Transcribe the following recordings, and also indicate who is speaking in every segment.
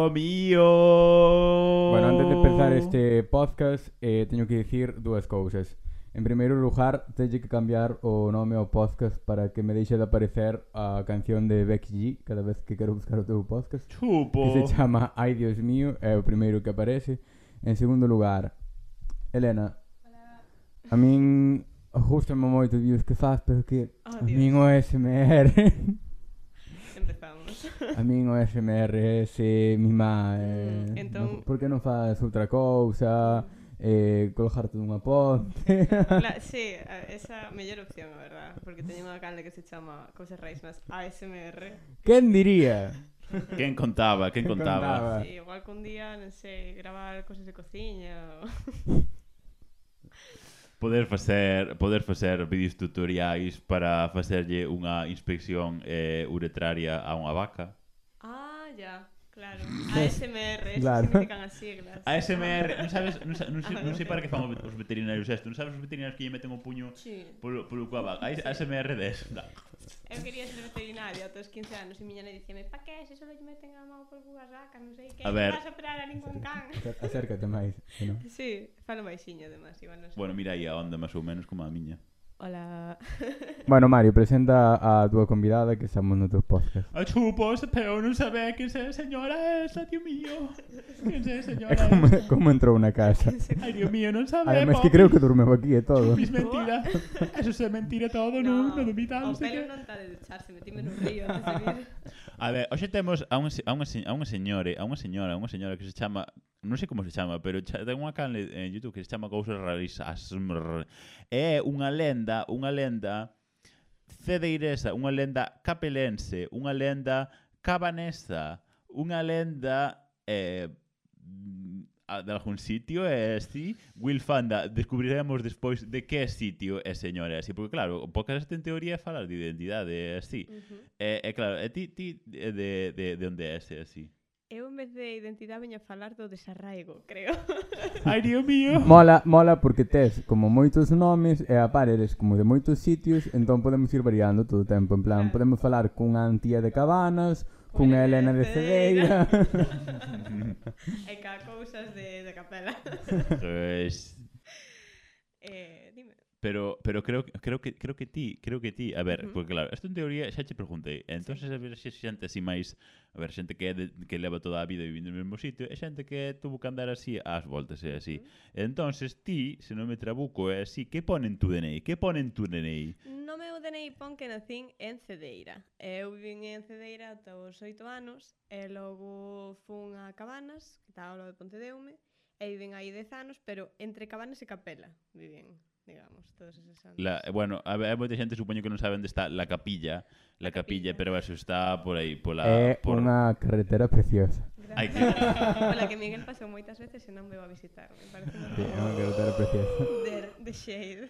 Speaker 1: Dios mío.
Speaker 2: Bueno, antes de empezar este podcast, eh, teño que dicir dúas cousas. En primeiro lugar, teño que cambiar o nome ao podcast para que me deixe de aparecer a canción de Becky G cada vez que quero buscar o teu podcast.
Speaker 1: Chupo.
Speaker 2: Que se chama Ai Dios mío, é o primeiro que aparece. En segundo lugar, Elena. Hola. A min gustame moito os vídeos que faz, pero que
Speaker 3: oh,
Speaker 2: a min o SMR. A min o SMR ese mi eh,
Speaker 3: mm, entón...
Speaker 2: no, Por que non faz outra cousa? Eh, colgarte dunha ponte
Speaker 3: La, Sí, esa mellor opción, a verdad Porque teño unha canle que se chama Cosas Reismas ASMR
Speaker 2: Quen diría?
Speaker 1: Quen contaba, quen contaba,
Speaker 2: contaba.
Speaker 3: Sí, Igual que un día, non sei, gravar cosas de cociña ou...
Speaker 1: poder facer poder facer vídeos tutoriais para facerlle unha inspección eh, uretraria a unha vaca.
Speaker 3: Ah, ya. Claro, ASMR,
Speaker 2: claro.
Speaker 3: significan as siglas.
Speaker 1: ASMR, non sabes, non, non, non, non sei para que fan os veterinarios isto, non sabes os veterinarios que lle meten o puño
Speaker 3: sí.
Speaker 1: polo, polo cuaba, sí. ASMR 10.
Speaker 3: Eu quería ser veterinario aos 15 anos e miña nai dicíame, pa que se solo lle meten a mão por bugas vacas, non sei que,
Speaker 1: a ver.
Speaker 3: vas a operar a ningún can.
Speaker 2: Acércate máis, non?
Speaker 3: Sí, falo máixiño, además, igual non sei.
Speaker 1: Bueno, mira aí a onda máis ou menos como a miña.
Speaker 3: Hola.
Speaker 2: bueno, Mario, presenta a túa convidada que estamos no teu podcast.
Speaker 1: A chupo, pero non sabe que se señora esa, tío mío. Que se señora
Speaker 2: é como, esa. como entrou na casa.
Speaker 1: Ai, tío mío, non sabe.
Speaker 2: Ademais que creo que dormeu aquí e todo.
Speaker 1: Mis mentira. Eso se mentira todo, non, non no dubitamos.
Speaker 3: O pelo
Speaker 1: que...
Speaker 3: non está de ducharse, metime no río antes de vir.
Speaker 1: A ver, hoxe temos a un, a un, a un señore, a unha señora, a unha señora que se chama non sei como se chama, pero ten unha canle en YouTube que se chama Cousas Rarísimas. É unha lenda, unha lenda cedeiresa, unha lenda capelense, unha lenda cabanesa, unha lenda eh, de algún sitio e así Will Fanda descubriremos despois de que sitio é señora así porque claro, o podcast en teoría é falar de identidade así.
Speaker 3: Uh
Speaker 1: -huh. e, e claro, e ti, ti de, de, de onde é ese así?
Speaker 3: Eu en vez de identidade veño a falar do desarraigo, creo.
Speaker 1: Ai, Dios mío.
Speaker 2: Mola, mola porque tes como moitos nomes e a par eres como de moitos sitios, entón podemos ir variando todo o tempo, en plan,
Speaker 3: claro.
Speaker 2: podemos falar cunha antía de cabanas, cunha Elena de Cedeira.
Speaker 3: e ca cousas de, de capela. Pois...
Speaker 1: Pues...
Speaker 3: Eh,
Speaker 1: Pero pero creo creo que creo que ti, creo que ti, a ver,
Speaker 3: uh -huh.
Speaker 1: porque claro, isto en teoría xa che preguntei. Entonces sí. a ver se xente así máis, a ver, xente que é de, que leva toda a vida vivindo no mesmo sitio, e xente que tuvo que andar así ás voltas e eh, así. Uh -huh. Entonces ti, se non me trabuco, é así, que ponen tu DNI? Que ponen tu DNI?
Speaker 3: No meu DNI pon que nacín en Cedeira. Eh, eu vivín en Cedeira ata os 8 anos e logo fun a Cabanas, que está ao lado de Pontedeume, e vivín aí 10 anos, pero entre Cabanas e Capela vivín digamos, todos esos santos.
Speaker 1: La, eh, bueno, a, hai moita xente, supoño que non saben onde está la capilla, la,
Speaker 3: la
Speaker 1: capilla,
Speaker 3: capilla,
Speaker 1: pero eso está por aí, pola...
Speaker 2: É eh,
Speaker 1: por...
Speaker 2: unha carretera preciosa.
Speaker 1: Hai que...
Speaker 3: pola que Miguel pasou moitas veces e non veo a visitar, me parece.
Speaker 2: Sí, é unha carretera preciosa.
Speaker 3: De, de shade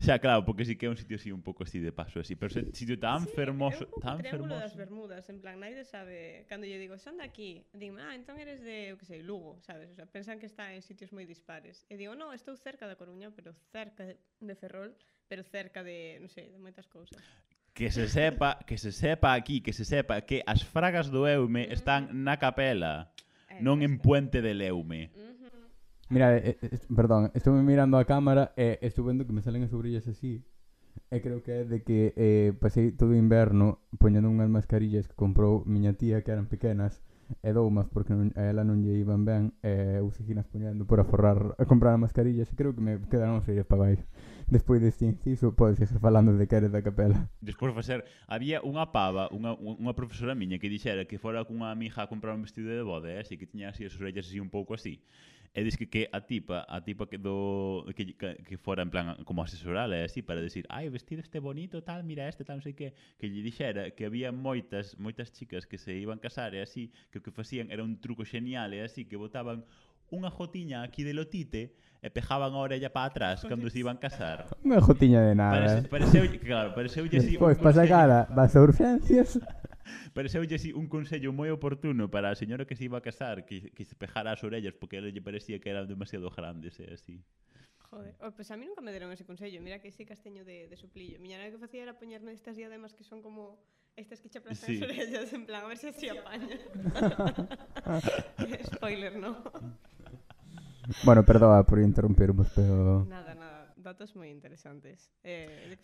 Speaker 1: xa, claro, porque sí que é un sitio así un pouco así de paso así, pero é un sitio tan
Speaker 3: sí,
Speaker 1: fermoso,
Speaker 3: un
Speaker 1: tan
Speaker 3: triángulo
Speaker 1: fermoso.
Speaker 3: das Bermudas, en plan, naide sabe, cando lle digo, "Son de aquí", dime, "Ah, entón eres de, eu que sei, Lugo", sabes? O sea, pensan que está en sitios moi dispares. E digo, "No, estou cerca da Coruña, pero cerca de, de Ferrol, pero cerca de, non sei, de moitas cousas."
Speaker 1: Que se sepa, que se sepa aquí, que se sepa que as fragas do Eume mm. están na capela,
Speaker 3: eh,
Speaker 1: non en Puente de Leume.
Speaker 3: Mm
Speaker 2: Mira, eh, eh, eh, perdón, estuve mirando a cámara e eh, estuve vendo que me salen as orellas así. E creo que é de que eh, pasei todo o inverno poñendo unhas mascarillas que comprou miña tía que eran pequenas e eh, doumas porque non, a ela non lle iban ben e eu seguinas poñendo por aforrar a comprar mascarillas e creo que me quedaron os orellas para baixo. Despois deste inciso podes seguir falando de que eres da capela.
Speaker 1: Despois facer, había unha pava, unha, unha profesora miña que dixera que fora cunha amiga a comprar un vestido de boda, eh, así que tiña así as orellas así un pouco así. E dis que, que a tipa, a tipa que do que, que fora en plan como asesorala e así para decir, "Ai, vestido este bonito, tal, mira este, tal, non sei que", que lle dixera que había moitas moitas chicas que se iban casar e así, que o que facían era un truco genial e así que botaban unha jotiña aquí de lotite e pejaban a orella para atrás cando se iban casar.
Speaker 2: Unha jotiña de nada. Eh.
Speaker 1: Parece, pareceu, claro, pareceu así...
Speaker 2: Pois,
Speaker 1: pois
Speaker 2: para sacar as urgencias.
Speaker 1: Pareceulle así un consello moi oportuno para a señora que se iba a casar, que, que se pejara as orellas porque ela lle parecía que eran demasiado grandes e así.
Speaker 3: Joder, oh, pues a mí nunca me deron ese consello. Mira que sí casteño de, de suplillo. Miña nai que facía era poñerme estas diademas que son como Estas que che aplastan
Speaker 1: Sí.
Speaker 3: as orellas, en plan, a ver se así apaña. Spoiler, no.
Speaker 2: Bueno, perdoa por interrumpirvos, pero...
Speaker 3: Nada, datos moi interesantes. Eh,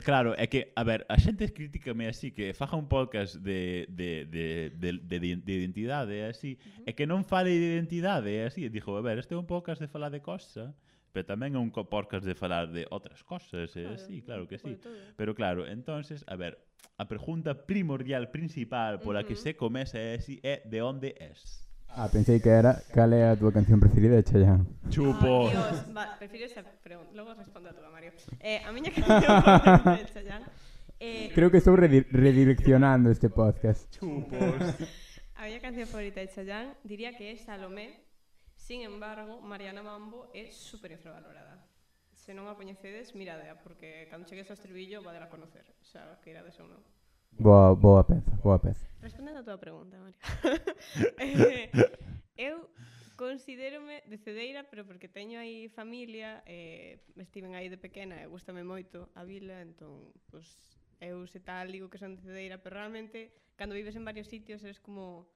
Speaker 1: claro, é que, a ver, a xente críticame así que faja un podcast de, de, de, de, de, de identidade así,
Speaker 3: uh -huh.
Speaker 1: e que non fale de identidade así, e dixo, a ver, este é un podcast de falar de cosa, pero tamén é un podcast de falar de outras cosas, claro, así, claro que sí. Pero claro, entonces, a ver, a pregunta primordial, principal, pola uh
Speaker 3: -huh.
Speaker 1: que se comeza é así, é de onde és.
Speaker 2: Ah, pensei que era cal é a túa canción preferida de Chayanne.
Speaker 1: Chupo.
Speaker 3: Ah, Dios, va, prefiro esa pregunta, logo respondo a túa, Mario. Eh, a miña canción preferida de Chayanne eh,
Speaker 2: Creo que estou redir redireccionando este podcast.
Speaker 1: Chupos.
Speaker 3: a miña canción favorita de Chayanne diría que é Salomé. Sin embargo, Mariana Mambo é super infravalorada. Se non a coñecedes, miradea, porque cando chegues ao estribillo vade a conocer. O sea, que irades ou non.
Speaker 2: Boa, boa peza, boa peza.
Speaker 3: Respondendo a túa pregunta, María. Eh, eu considérome de Cedeira, pero porque teño aí familia, eh, estiven aí de pequena e gustame moito a vila, entón, pois, eu se tal digo que son de Cedeira, pero realmente, cando vives en varios sitios, eres como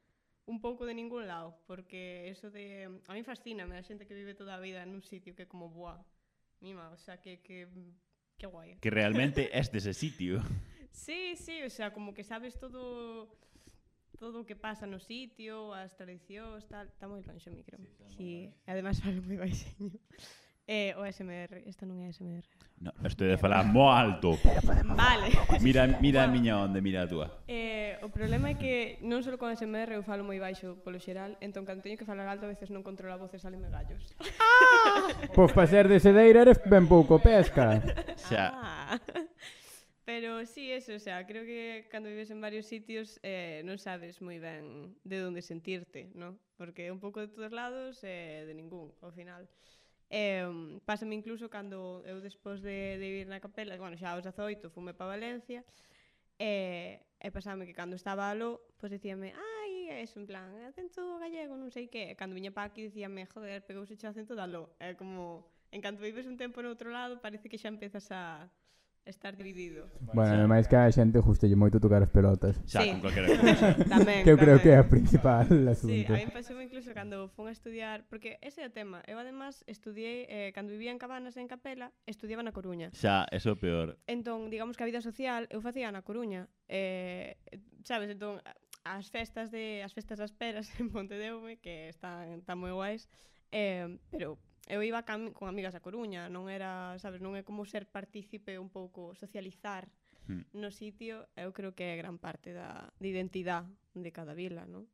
Speaker 3: un pouco de ningún lado, porque eso de... A mí fascina, me a xente que vive toda a vida en un sitio que como, boa, mima, o sea, que... que que guai.
Speaker 1: Que realmente es dese sitio.
Speaker 3: Sí, sí, o sea, como que sabes todo todo o que pasa no sitio, as tradicións, tal, está moi longe o micro. Sí, e además falo moi baixeño. Eh, o SMR, isto non é SMR.
Speaker 1: No, estou de falar mo alto.
Speaker 3: Vale.
Speaker 1: Mira, mira a miña onde, mira a túa.
Speaker 3: Eh, o problema é que non só con SMR eu falo moi baixo polo xeral, entón cando teño que falar alto a veces non controlo a voz e salen gallos. Ah!
Speaker 2: pois para ser de sedeira eres ben pouco pesca.
Speaker 1: Xa.
Speaker 3: Ah. Pero sí, eso, o sea, creo que cando vives en varios sitios eh, non sabes moi ben de onde sentirte, ¿no? Porque un pouco de todos lados e eh, de ningún, ao final. Eh, pásame incluso cando eu despois de, de vivir na capela, bueno, xa aos 18 fume para Valencia, e, eh, e pasame que cando estaba alo, pois dicíame, ai, eso, un plan, acento gallego, non sei que, e cando viña pa aquí dicíame, joder, pegouse o acento da aló. é como, en canto vives un tempo no outro lado, parece que xa empezas a estar dividido.
Speaker 2: Bueno, ademais que a xente gustalle moito tocar as pelotas.
Speaker 1: Xa,
Speaker 3: sí.
Speaker 1: con calquera cousa.
Speaker 3: tamén,
Speaker 2: que eu creo que é a principal asunto.
Speaker 3: Sí, a mí pasou incluso cando fun a estudiar, porque ese é o tema. Eu además estudiei, eh, cando vivía en Cabanas en Capela, estudiaba na Coruña.
Speaker 1: Xa, eso é peor.
Speaker 3: Entón, digamos que a vida social eu facía na Coruña. Eh, sabes, entón, as festas de as festas das peras en Pontedeume que están tan moi guais, eh, pero eu iba cam con amigas a Coruña, non era, sabes, non é como ser partícipe un pouco, socializar
Speaker 1: hmm.
Speaker 3: no sitio, eu creo que é gran parte da de identidade de cada vila, non?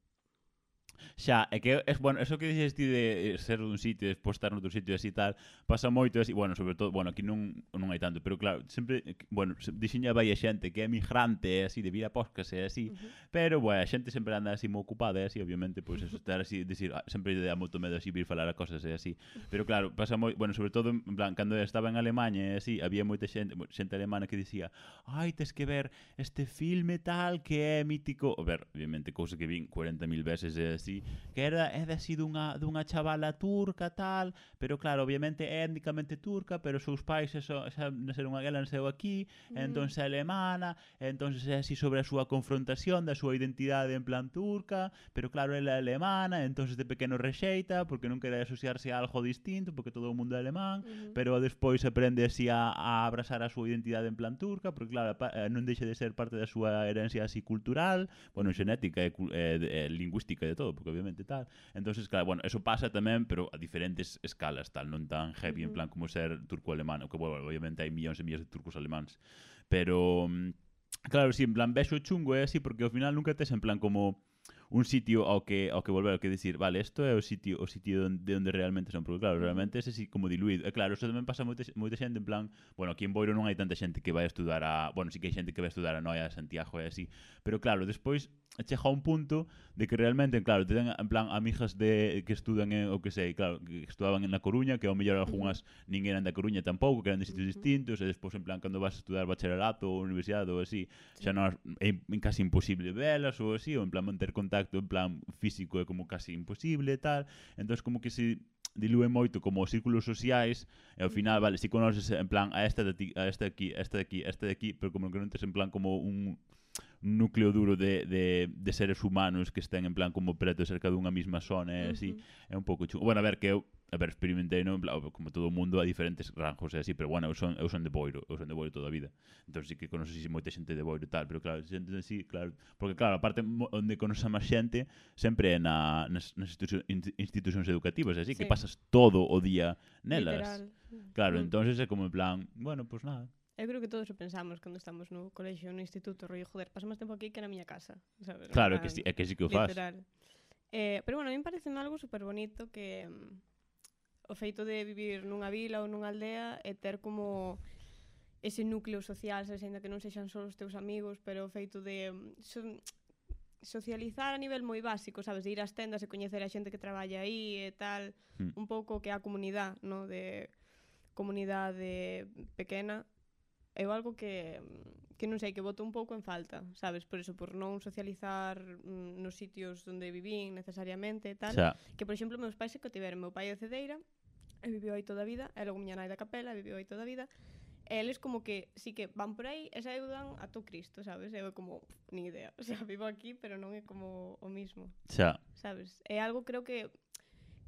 Speaker 1: Xa, é que es, bueno, eso que dixes ti de eh, ser dun sitio e despois estar noutro sitio así tal, pasa moito así, bueno, sobre todo, bueno, aquí non non hai tanto, pero claro, sempre, eh, bueno, dixiña vai a xente que é migrante, é así, de vida poscas, é así,
Speaker 3: uh -huh.
Speaker 1: pero, bueno, a xente sempre anda así moi ocupada, é así, obviamente, pois, pues, estar así, dicir, ah, sempre dá moito medo así vir falar a cosas, é así, pero claro, pasa moi, bueno, sobre todo, en plan, cando estaba en Alemanha, é así, había moita xente, xente alemana que dicía, ai, tes que ver este filme tal que é mítico, a ver, obviamente, cousa que vin 40.000 veces, é así, si, que era, era así dunha, dunha chavala turca tal, pero claro, obviamente é étnicamente turca, pero os seus pais eso, xa naceron ela nasceu aquí,
Speaker 3: mm.
Speaker 1: entón é alemana, entón é así sobre a súa confrontación da súa identidade en plan turca, pero claro, ela é alemana, entón de pequeno rexeita, porque non quere asociarse a algo distinto, porque todo o mundo é alemán,
Speaker 3: mm.
Speaker 1: pero despois aprende así a, a abrazar a súa identidade en plan turca, porque claro, eh, non deixa de ser parte da súa herencia así cultural, bueno, xenética e, eh, e, e eh, lingüística e todo, todo, porque obviamente tal. Entonces, claro, bueno, eso pasa tamén, pero a diferentes escalas, tal, non tan heavy uh
Speaker 3: -huh.
Speaker 1: en plan como ser turco-alemán, que bueno, obviamente hai millóns e millóns de turcos alemáns, pero mm, claro, si sí, en plan vexo chungo é así porque ao final nunca tes en plan como un sitio ao que ao que volver, ao que decir, vale, isto é o sitio o sitio de onde realmente son, porque claro, realmente ese si como diluído. E claro, eso tamén pasa moita, moita xente en plan, bueno, aquí en Boiro non hai tanta xente que vai a estudar a, bueno, si sí que hai xente que vai a estudar a Noia, a Santiago e así, pero claro, despois chega a un punto de que realmente, claro, te ten en plan amigas de que estudan en, o que sei, claro, que estudaban en na Coruña, que ao mellor algunhas nin eran da Coruña tampouco, que eran de sitios distintos, e despois en plan cando vas a estudar bacharelato ou universidade ou así, xa non é casi imposible velas ou así, ou en plan manter contacto en plan físico é como casi imposible e tal. Entón como que se dilúe moito como os círculos sociais e ao final, vale, si conoces en plan a esta de ti, a esta de aquí, a esta de aquí, a esta de aquí, pero como que non tes en plan como un núcleo duro de, de, de seres humanos que estén en plan como preto cerca dunha mesma zona e así,
Speaker 3: uh -huh.
Speaker 1: é un pouco chungo. Bueno, a ver, que eu a ver, experimentei, non? como todo o mundo, a diferentes ranjos e así, pero bueno, eu son, eu son de Boiro, eu son de Boiro toda a vida. Entón sí que conoces moita xente de Boiro e tal, pero claro, xente así, claro, porque claro, a parte onde conoces máis xente sempre é na, nas, nas institu institucións educativas, así
Speaker 3: sí.
Speaker 1: que pasas todo o día nelas.
Speaker 3: Literal.
Speaker 1: Claro,
Speaker 3: mm.
Speaker 1: entonces é como en plan, bueno, pues nada,
Speaker 3: Eu creo que todos o pensamos cando estamos no colexio, no instituto, rollo, joder, paso máis tempo aquí que na miña casa, sabes?
Speaker 1: Claro, é que, si, é que sí que o faz.
Speaker 3: Literal. Eh, pero bueno, a mí parece algo super bonito que um, o feito de vivir nunha vila ou nunha aldea e ter como ese núcleo social, sabes, ainda que non sexan só os teus amigos, pero o feito de mm, so, socializar a nivel moi básico, sabes, de ir ás tendas e coñecer a xente que traballa aí e tal,
Speaker 1: mm.
Speaker 3: un pouco que a comunidade, no, de comunidade pequena é algo que, que non sei, que voto un pouco en falta, sabes? Por eso, por non socializar mm, nos sitios onde vivín necesariamente e tal.
Speaker 1: Xa.
Speaker 3: Que, por exemplo, meus pais se que tiveron. Meu pai é cedeira, e viviu aí toda a vida, e logo miña nai da capela, e viviu aí toda a vida. E eles como que sí que van por aí e saúdan a tu Cristo, sabes? Eu como, ni idea. O sea, vivo aquí, pero non é como o mismo.
Speaker 1: Xa.
Speaker 3: Sabes? É algo creo que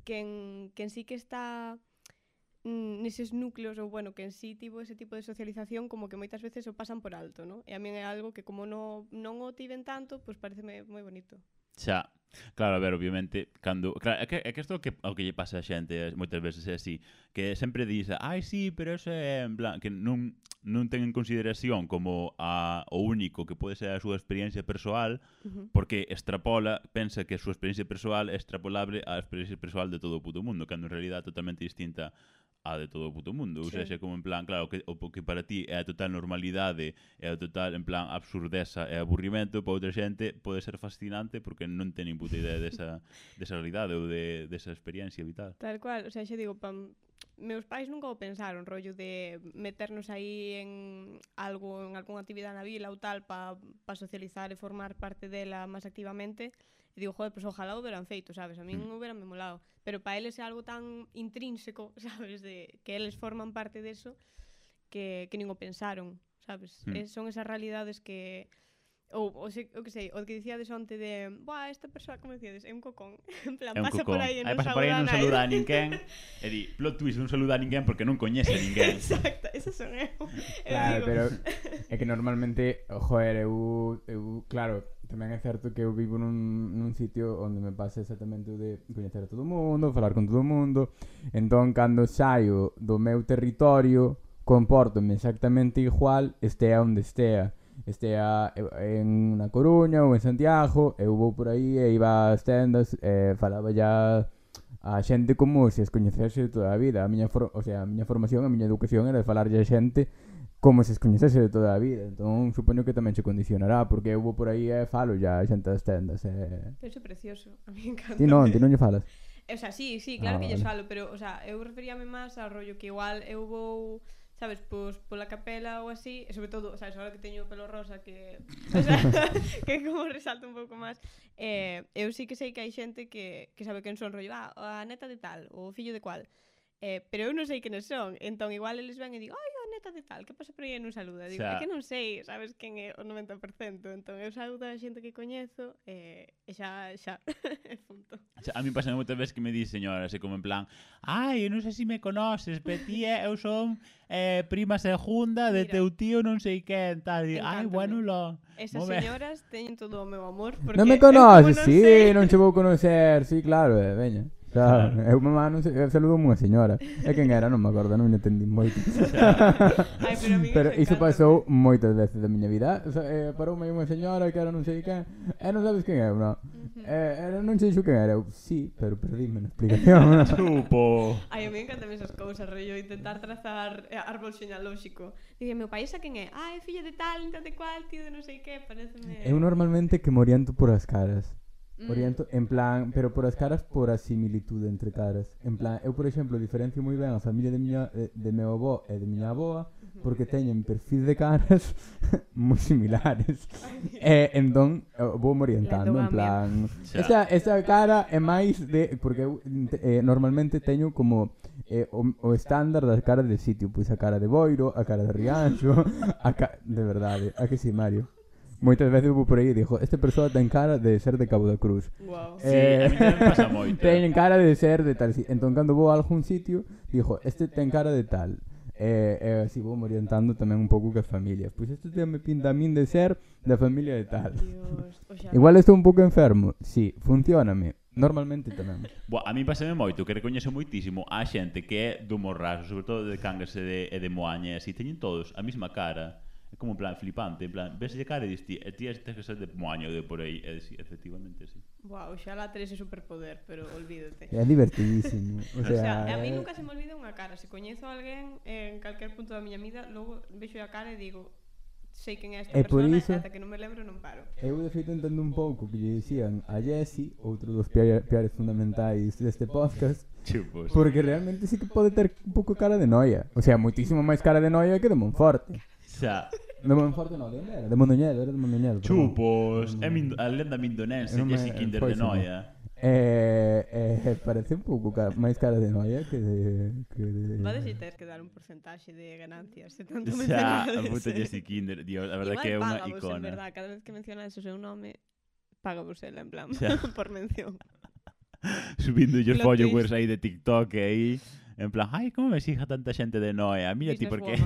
Speaker 3: que en, que en sí que está Mm, neses núcleos ou bueno, que en sí tivo ese tipo de socialización como que moitas veces o pasan por alto, ¿no? E a min é algo que como no, non o tiven tanto, pois pues pareceme moi bonito.
Speaker 1: Xa. Claro, a ver, obviamente, cando... Claro, é que, é que isto que, o que lle pasa a xente moitas veces é así, que sempre diz, ai, sí, pero eso é en plan, que non, non ten en consideración como a, o único que pode ser a súa experiencia persoal,
Speaker 3: uh -huh.
Speaker 1: porque extrapola, pensa que a súa experiencia persoal é extrapolable á experiencia persoal de todo o puto mundo, cando en realidad é totalmente distinta a de todo o puto mundo.
Speaker 3: Sí.
Speaker 1: sea, seja, como en plan, claro, que, o que para ti é a total normalidade, é a total, en plan, absurdeza e aburrimento, para outra xente pode ser fascinante porque non ten nin puta idea desa, desa realidade ou de, desa experiencia vital.
Speaker 3: Tal cual, o sea, xa digo, pam, meus pais nunca o pensaron, rollo de meternos aí en algo, en algunha actividade na vila ou tal, para pa socializar e formar parte dela máis activamente, E digo, joder, pues, ojalá o hubieran feito, sabes? A min
Speaker 1: mm.
Speaker 3: o me molado. Pero para eles é algo tan intrínseco, sabes? De que eles forman parte deso que, que nin o pensaron, sabes?
Speaker 1: Mm.
Speaker 3: Es, son esas realidades que ou o, se, o que sei, o que dicíades onte de, "Buah, esta persoa como dicíades, é un cocón." En plan,
Speaker 1: é
Speaker 3: pasa
Speaker 1: cocón.
Speaker 3: por aí e non,
Speaker 1: pasa por aí, non
Speaker 3: saluda a
Speaker 1: ninguén. e di, "Plot twist, non saluda a ninguén porque non coñece a ninguén."
Speaker 3: Exacto, esas son eu.
Speaker 2: Claro, eu
Speaker 3: digo...
Speaker 2: pero é que normalmente, joder, eu, eu claro, tamén é certo que eu vivo nun, nun sitio onde me pasa exactamente o de coñecer a todo o mundo, falar con todo o mundo. Entón, cando saio do meu territorio, comportome exactamente igual, estea onde estea. Estea eh, en na Coruña ou en Santiago, eu vou por aí e eh, iba ás tendas, e eh, falaba ya a xente como se as coñecese toda a vida. A miña, for, o sea, a miña formación, a miña educación era de falarlle a xente como se escoñecese de toda a vida. Entón, supoño que tamén se condicionará, porque eu vou por aí e eh, falo ya xente das tendas. E...
Speaker 3: Eso é precioso, a mí encanta.
Speaker 2: Ti non, ti non lle falas.
Speaker 3: O sea, sí, sí, claro
Speaker 2: ah,
Speaker 3: que
Speaker 2: vale.
Speaker 3: lle falo, pero, o sea, eu referíame máis ao rollo que igual eu vou sabes, pois pola capela ou así, e sobre todo, sabes, agora que teño o pelo rosa que o sea, que como resalta un pouco máis, eh, eu sí que sei que hai xente que, que sabe quen son rollo, ah, a neta de tal, o fillo de cual. Eh, pero eu non sei quenes son, entón igual eles ven e digo, ai, pregunta de tal, que pasa por aí e non saluda? Digo,
Speaker 1: o sea,
Speaker 3: é que non sei, sabes quen é o 90%, entón eu saludo a xente que coñezo e, e xa, xa, e punto.
Speaker 1: O sea, a mí pasa moitas veces que me di señora, así como en plan, ai, non sei se si me conoces, pe tía, eu son eh, prima segunda de
Speaker 3: Mira,
Speaker 1: teu tío non sei quen, tal, e, ai, bueno, lo...
Speaker 3: Esas
Speaker 1: Mome.
Speaker 3: señoras teñen todo o meu amor, porque...
Speaker 2: Non me conoces,
Speaker 3: non
Speaker 2: sí,
Speaker 3: sei.
Speaker 2: non che vou conocer, sí, claro, eh, veña. Claro, eu me mando, eu saludo unha señora. É quen era, non me acordo, non me entendí moito.
Speaker 3: Ai, pero,
Speaker 2: pero iso pasou moitas veces da miña vida. O sea, eh, paroume unha señora que eh, eh, era non sei quen. E eh, non sabes quen é, non?
Speaker 3: Uh
Speaker 2: -huh. eh, non sei xo quen era. Eu, sí, pero perdíme na explicación.
Speaker 1: Chupo.
Speaker 3: Ai, a mí encantan esas cousas, rollo, intentar trazar eh, árbol xenalóxico. Dice, meu país a quen é? Ah, é filla de tal, tal de cual, tío, de non sei que, pareceme...
Speaker 2: Eu normalmente que me oriento por as caras.
Speaker 3: Mm.
Speaker 2: Oriento, en plan, pero por as caras por a similitude entre caras. En plan, eu, por exemplo, diferencio moi ben a familia de miña eh, de, de meu avó e de miña avoa porque teñen perfil de caras moi similares. e eh, entón eh, vou me orientando en plan, esta, esta cara é máis de porque eu eh, normalmente teño como eh, o, o estándar das caras de sitio, pois a cara de Boiro, a cara de Rianxo, a ca... de verdade, a que si sí, Mario. Moitas veces vou por aí e dixo Esta persoa ten cara de ser de Cabo da Cruz
Speaker 3: wow.
Speaker 1: eh, sí, a mí pasa eh, moito eh.
Speaker 2: Ten cara de ser de tal Entón cando vou a algún sitio Dixo, este ten cara de tal E, e así vou orientando tamén un pouco que as familias Pois isto me pinta a min de ser da familia de tal
Speaker 3: Dios,
Speaker 2: Igual estou un pouco enfermo. Si, sí, funcioname. Normalmente tamén.
Speaker 1: Bo, a mí pasame moito que recoñezo moitísimo a xente que é do Morraso, sobre todo de Cangas e de, e de Moaña, así teñen todos a mesma cara. É como en plan flipante, en plan, veslle cara e dis ti, e ti tes que ser de moaño de por aí, e si, efectivamente si. Sí.
Speaker 3: Wow, xa la tres é superpoder, pero olvídate.
Speaker 2: É divertidísimo. o sea,
Speaker 3: o sea, a mí
Speaker 2: eh,
Speaker 3: nunca se me olvida unha cara, se coñezo a alguén en calquer punto da miña vida, logo vexo a cara e digo, sei quen é esta
Speaker 2: e
Speaker 3: persona
Speaker 2: iso,
Speaker 3: e ata que non me lembro non paro.
Speaker 2: Eu de feito entendo un pouco que lle dicían a Jesse, outro dos piares fundamentais deste podcast,
Speaker 1: Chupos.
Speaker 2: porque realmente sí que pode ter un pouco cara de noia. O sea, moitísimo máis cara de noia que de Monforte.
Speaker 1: Xa.
Speaker 2: No Monforte non, lembra? Era De Mondoñedo, era de Mondoñedo. perdón.
Speaker 1: Chupos, é min a lenda mindonense, Que
Speaker 2: non me-
Speaker 1: Jesse Kinder de
Speaker 2: non.
Speaker 1: Noia.
Speaker 2: Eh, eh, parece un pouco ca- máis cara de noia que de... Que de...
Speaker 3: Vades e ter que dar un porcentaxe de ganancias se tanto
Speaker 1: Xa,
Speaker 3: mencionades.
Speaker 1: a puta Jesse Kinder, Dios, a verdade
Speaker 3: Igual
Speaker 1: que é unha
Speaker 3: págavos, en
Speaker 1: icona.
Speaker 3: verdad, cada vez que menciona o seu nome, págavos ela, en plan,
Speaker 1: Xa.
Speaker 3: por mención.
Speaker 1: Subindo os
Speaker 3: Plot twist.
Speaker 1: followers aí de TikTok e aí. En plan, ay, como me exija tanta xente de Noia? Mira ti, porque...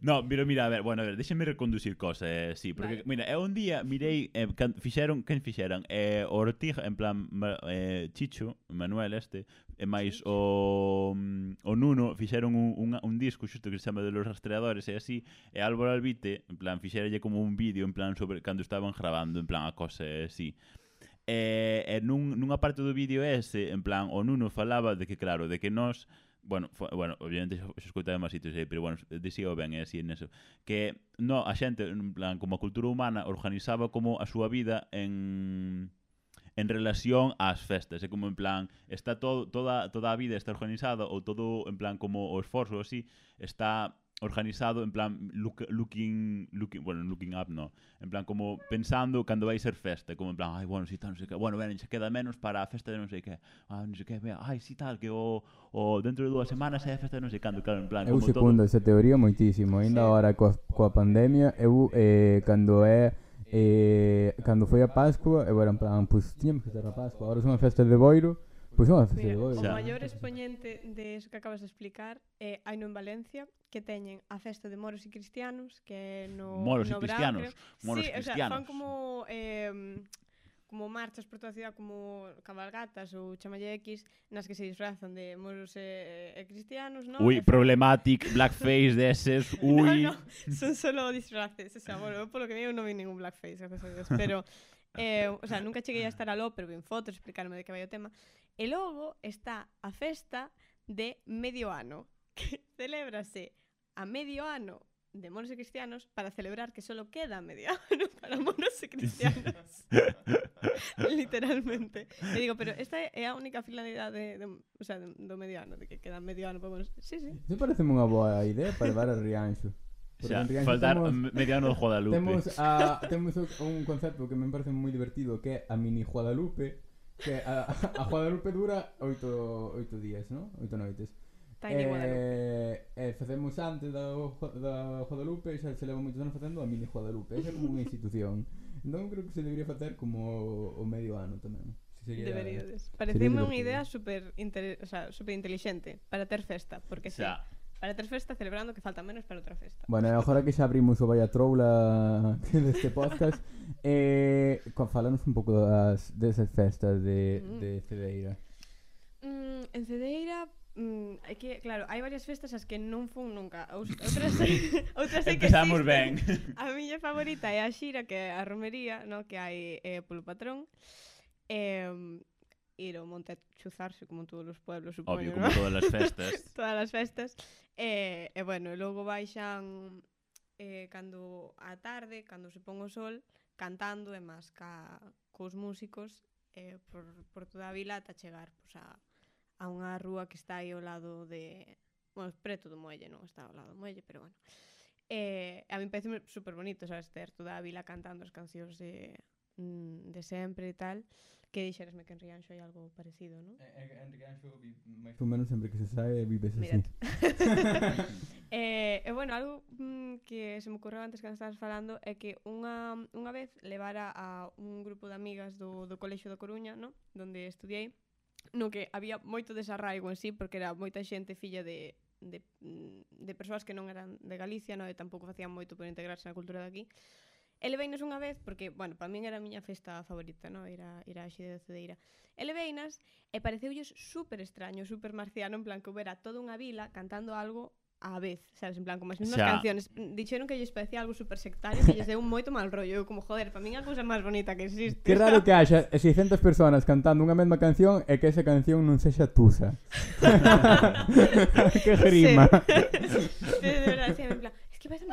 Speaker 1: no, pero mira, a ver, bueno, a ver, déxenme reconducir cosas, eh, sí, porque,
Speaker 3: vale.
Speaker 1: mira, eu un día mirei, eh, can, fixeron, quen fixeron? Eh, Ortig, en plan, eh, Chicho, Manuel este, eh, e máis Chicho. o, mm, o Nuno, fixeron un, un, un disco xusto que se chama de los rastreadores e así, e Álvaro Albite, en plan, fixeralle como un vídeo, en plan, sobre cando estaban grabando, en plan, a cose así. E, e nun, nunha parte do vídeo ese, en plan, o Nuno falaba de que, claro, de que nós bueno, fo, bueno, obviamente se escoita en máis sitios, aí, pero bueno, dixía ben, é así en eso, que no, a xente, en plan, como a cultura humana organizaba como a súa vida en en relación ás festas, é como en plan, está todo toda toda a vida está organizada ou todo en plan como o esforzo así, está organizado en plan look, looking, looking, bueno, looking up no, en plan como pensando cando vai ser festa, como en plan, ai, bueno, si tal, non sei que, bueno, ben, se queda menos para a festa de non sei que, ah, non sei que, mira, ai, si tal, que o, o dentro de dúas semanas é a festa de non sei cando, claro, en plan,
Speaker 2: eu
Speaker 1: como
Speaker 2: segundo
Speaker 1: todo...
Speaker 2: esa teoría moitísimo, ainda
Speaker 3: sí.
Speaker 2: agora coa, coa pandemia, eu, eh, cando é, eh, cando foi a Pascua, eu era en plan, pois, pues, tiñamos que ter a Pascua, agora son a festa de Boiro, Pois vamos a facer.
Speaker 3: O
Speaker 1: Xa.
Speaker 3: maior expoñente de iso que acabas de explicar é hai no en Valencia que teñen a festa de moros e cristianos que é no
Speaker 1: Moros
Speaker 3: no e
Speaker 1: cristianos,
Speaker 3: creo.
Speaker 1: moros
Speaker 3: sí, o sea,
Speaker 1: cristianos.
Speaker 3: fan como eh, como marchas por toda a cidade como cabalgatas ou chamalle X nas que se disfrazan de moros e, e cristianos, non?
Speaker 1: Ui,
Speaker 3: E fan-
Speaker 1: problematic, blackface deses, ui.
Speaker 3: No, no, son solo disfraces, o sea, bueno, eu polo que veo non vi ningún blackface, gracias a Dios, pero eh, o sea, nunca cheguei a estar aló, pero vin fotos, explicarme de que vai o tema, E logo está a festa de medio ano, que celebrase a medio ano de monos e cristianos para celebrar que solo queda medio ano para monos e cristianos. Literalmente. E digo, pero esta é a única finalidade de, de, o sea, do medio ano, de que queda medio ano para monos. Sí, sí.
Speaker 2: Me parece unha boa idea para levar a Rianxo. Porque o sea,
Speaker 1: faltar
Speaker 2: temos,
Speaker 1: mediano de Guadalupe.
Speaker 2: Temos, a, temos un concepto que me parece moi divertido que é a mini Guadalupe que a, a Guadalupe dura oito, oito días, non? Oito noites.
Speaker 3: Tiny Guadalupe.
Speaker 2: Eh, eh, facemos antes da, da Guadalupe, xa se leva moitos anos facendo a mini Guadalupe, esa é como unha institución. Non creo que se debería facer como o medio ano tamén. Se sería,
Speaker 3: Deberíades. Pareceme unha idea super, inter, o sea, super inteligente para ter festa, porque o
Speaker 1: sí
Speaker 3: Para ter festa celebrando que falta menos para outra festa.
Speaker 2: Bueno, agora que xa abrimos o Vaya Troula deste podcast, eh, falanos un pouco das desas festas de,
Speaker 3: mm.
Speaker 2: de Cedeira.
Speaker 3: Mm, en Cedeira, mm, é que, claro, hai varias festas as que non fun nunca. Outras, outras é que
Speaker 1: Empezamos
Speaker 3: existen.
Speaker 1: ben.
Speaker 3: A miña favorita é a xira, que é a romería, no? que hai eh, polo patrón. Eh, ir ao monte a chuzarse como todos os pueblos, supoño,
Speaker 1: Obvio, como ¿no? todas as festas.
Speaker 3: todas as festas. E, e bueno, logo baixan eh, cando a tarde, cando se pon o sol, cantando e máis ca, cos músicos eh, por, por toda a vila ata chegar pues, a, a unha rúa que está aí ao lado de... Bueno, preto do muelle, non está ao lado do muelle, pero bueno. Eh, a mí parece super bonito, sabes, ter toda a vila cantando as cancións de, mm, de sempre e tal, que dixeresme que en Rianxo hai algo parecido, non?
Speaker 2: Eh, eh Henry Anxo, máis ou menos, sempre que se sae, vives así.
Speaker 3: eh, e, bueno, algo mm, que se me ocorreu antes que estabas falando é que unha, unha vez levara a un grupo de amigas do, do Colexo da Coruña, non? Donde estudiei, no que había moito desarraigo en sí, porque era moita xente filla de, de, mm, de persoas que non eran de Galicia, non? e tampouco facían moito por integrarse na cultura de aquí Ele veinas unha vez, porque, bueno, para min era a miña festa favorita, no? ir, a, ir a Xide de Cedeira. Ele veinas e pareceulles super extraño, super marciano, en plan que houbera toda unha vila cantando algo á vez, sabes, en plan, como as mesmas
Speaker 1: xa.
Speaker 3: canciones. Dixeron que lles parecía algo super sectario que lles deu moito mal rollo. Eu como, joder, para min a cousa máis bonita que existe.
Speaker 2: Que raro que haxa 600 personas cantando unha mesma canción e que esa canción non sexa tusa. que grima.
Speaker 3: Sí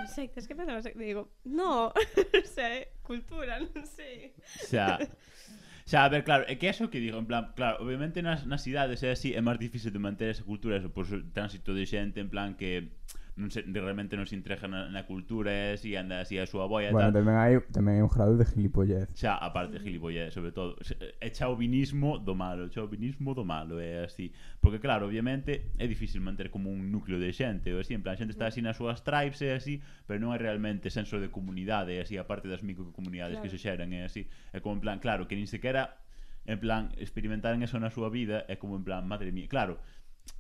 Speaker 3: sectas, que pensan sectas? Digo, no, xa é eh, cultura, non sei.
Speaker 1: Xa. Xa, a ver, claro, é que é eso que digo, en plan, claro, obviamente nas, nas cidades é así, é máis difícil de manter esa cultura, eso, por o tránsito de xente, en plan, que non se, realmente non se entrega na, na cultura, eh, si anda así a súa boia
Speaker 2: bueno,
Speaker 1: tal.
Speaker 2: tamén hai, tamén hai un grado de gilipollez.
Speaker 1: Xa, aparte de gilipollez, sobre todo, é chauvinismo do malo, chauvinismo do malo, é así. Porque claro, obviamente, é difícil manter como un núcleo de xente, ou así, en plan, a xente está así nas súas tribes, e así, pero non hai realmente senso de comunidade, e así, aparte das microcomunidades
Speaker 3: claro.
Speaker 1: que se xeran, e así. É como en plan, claro, que nin sequera en plan, experimentaran eso na súa vida é como en plan, madre mía, claro,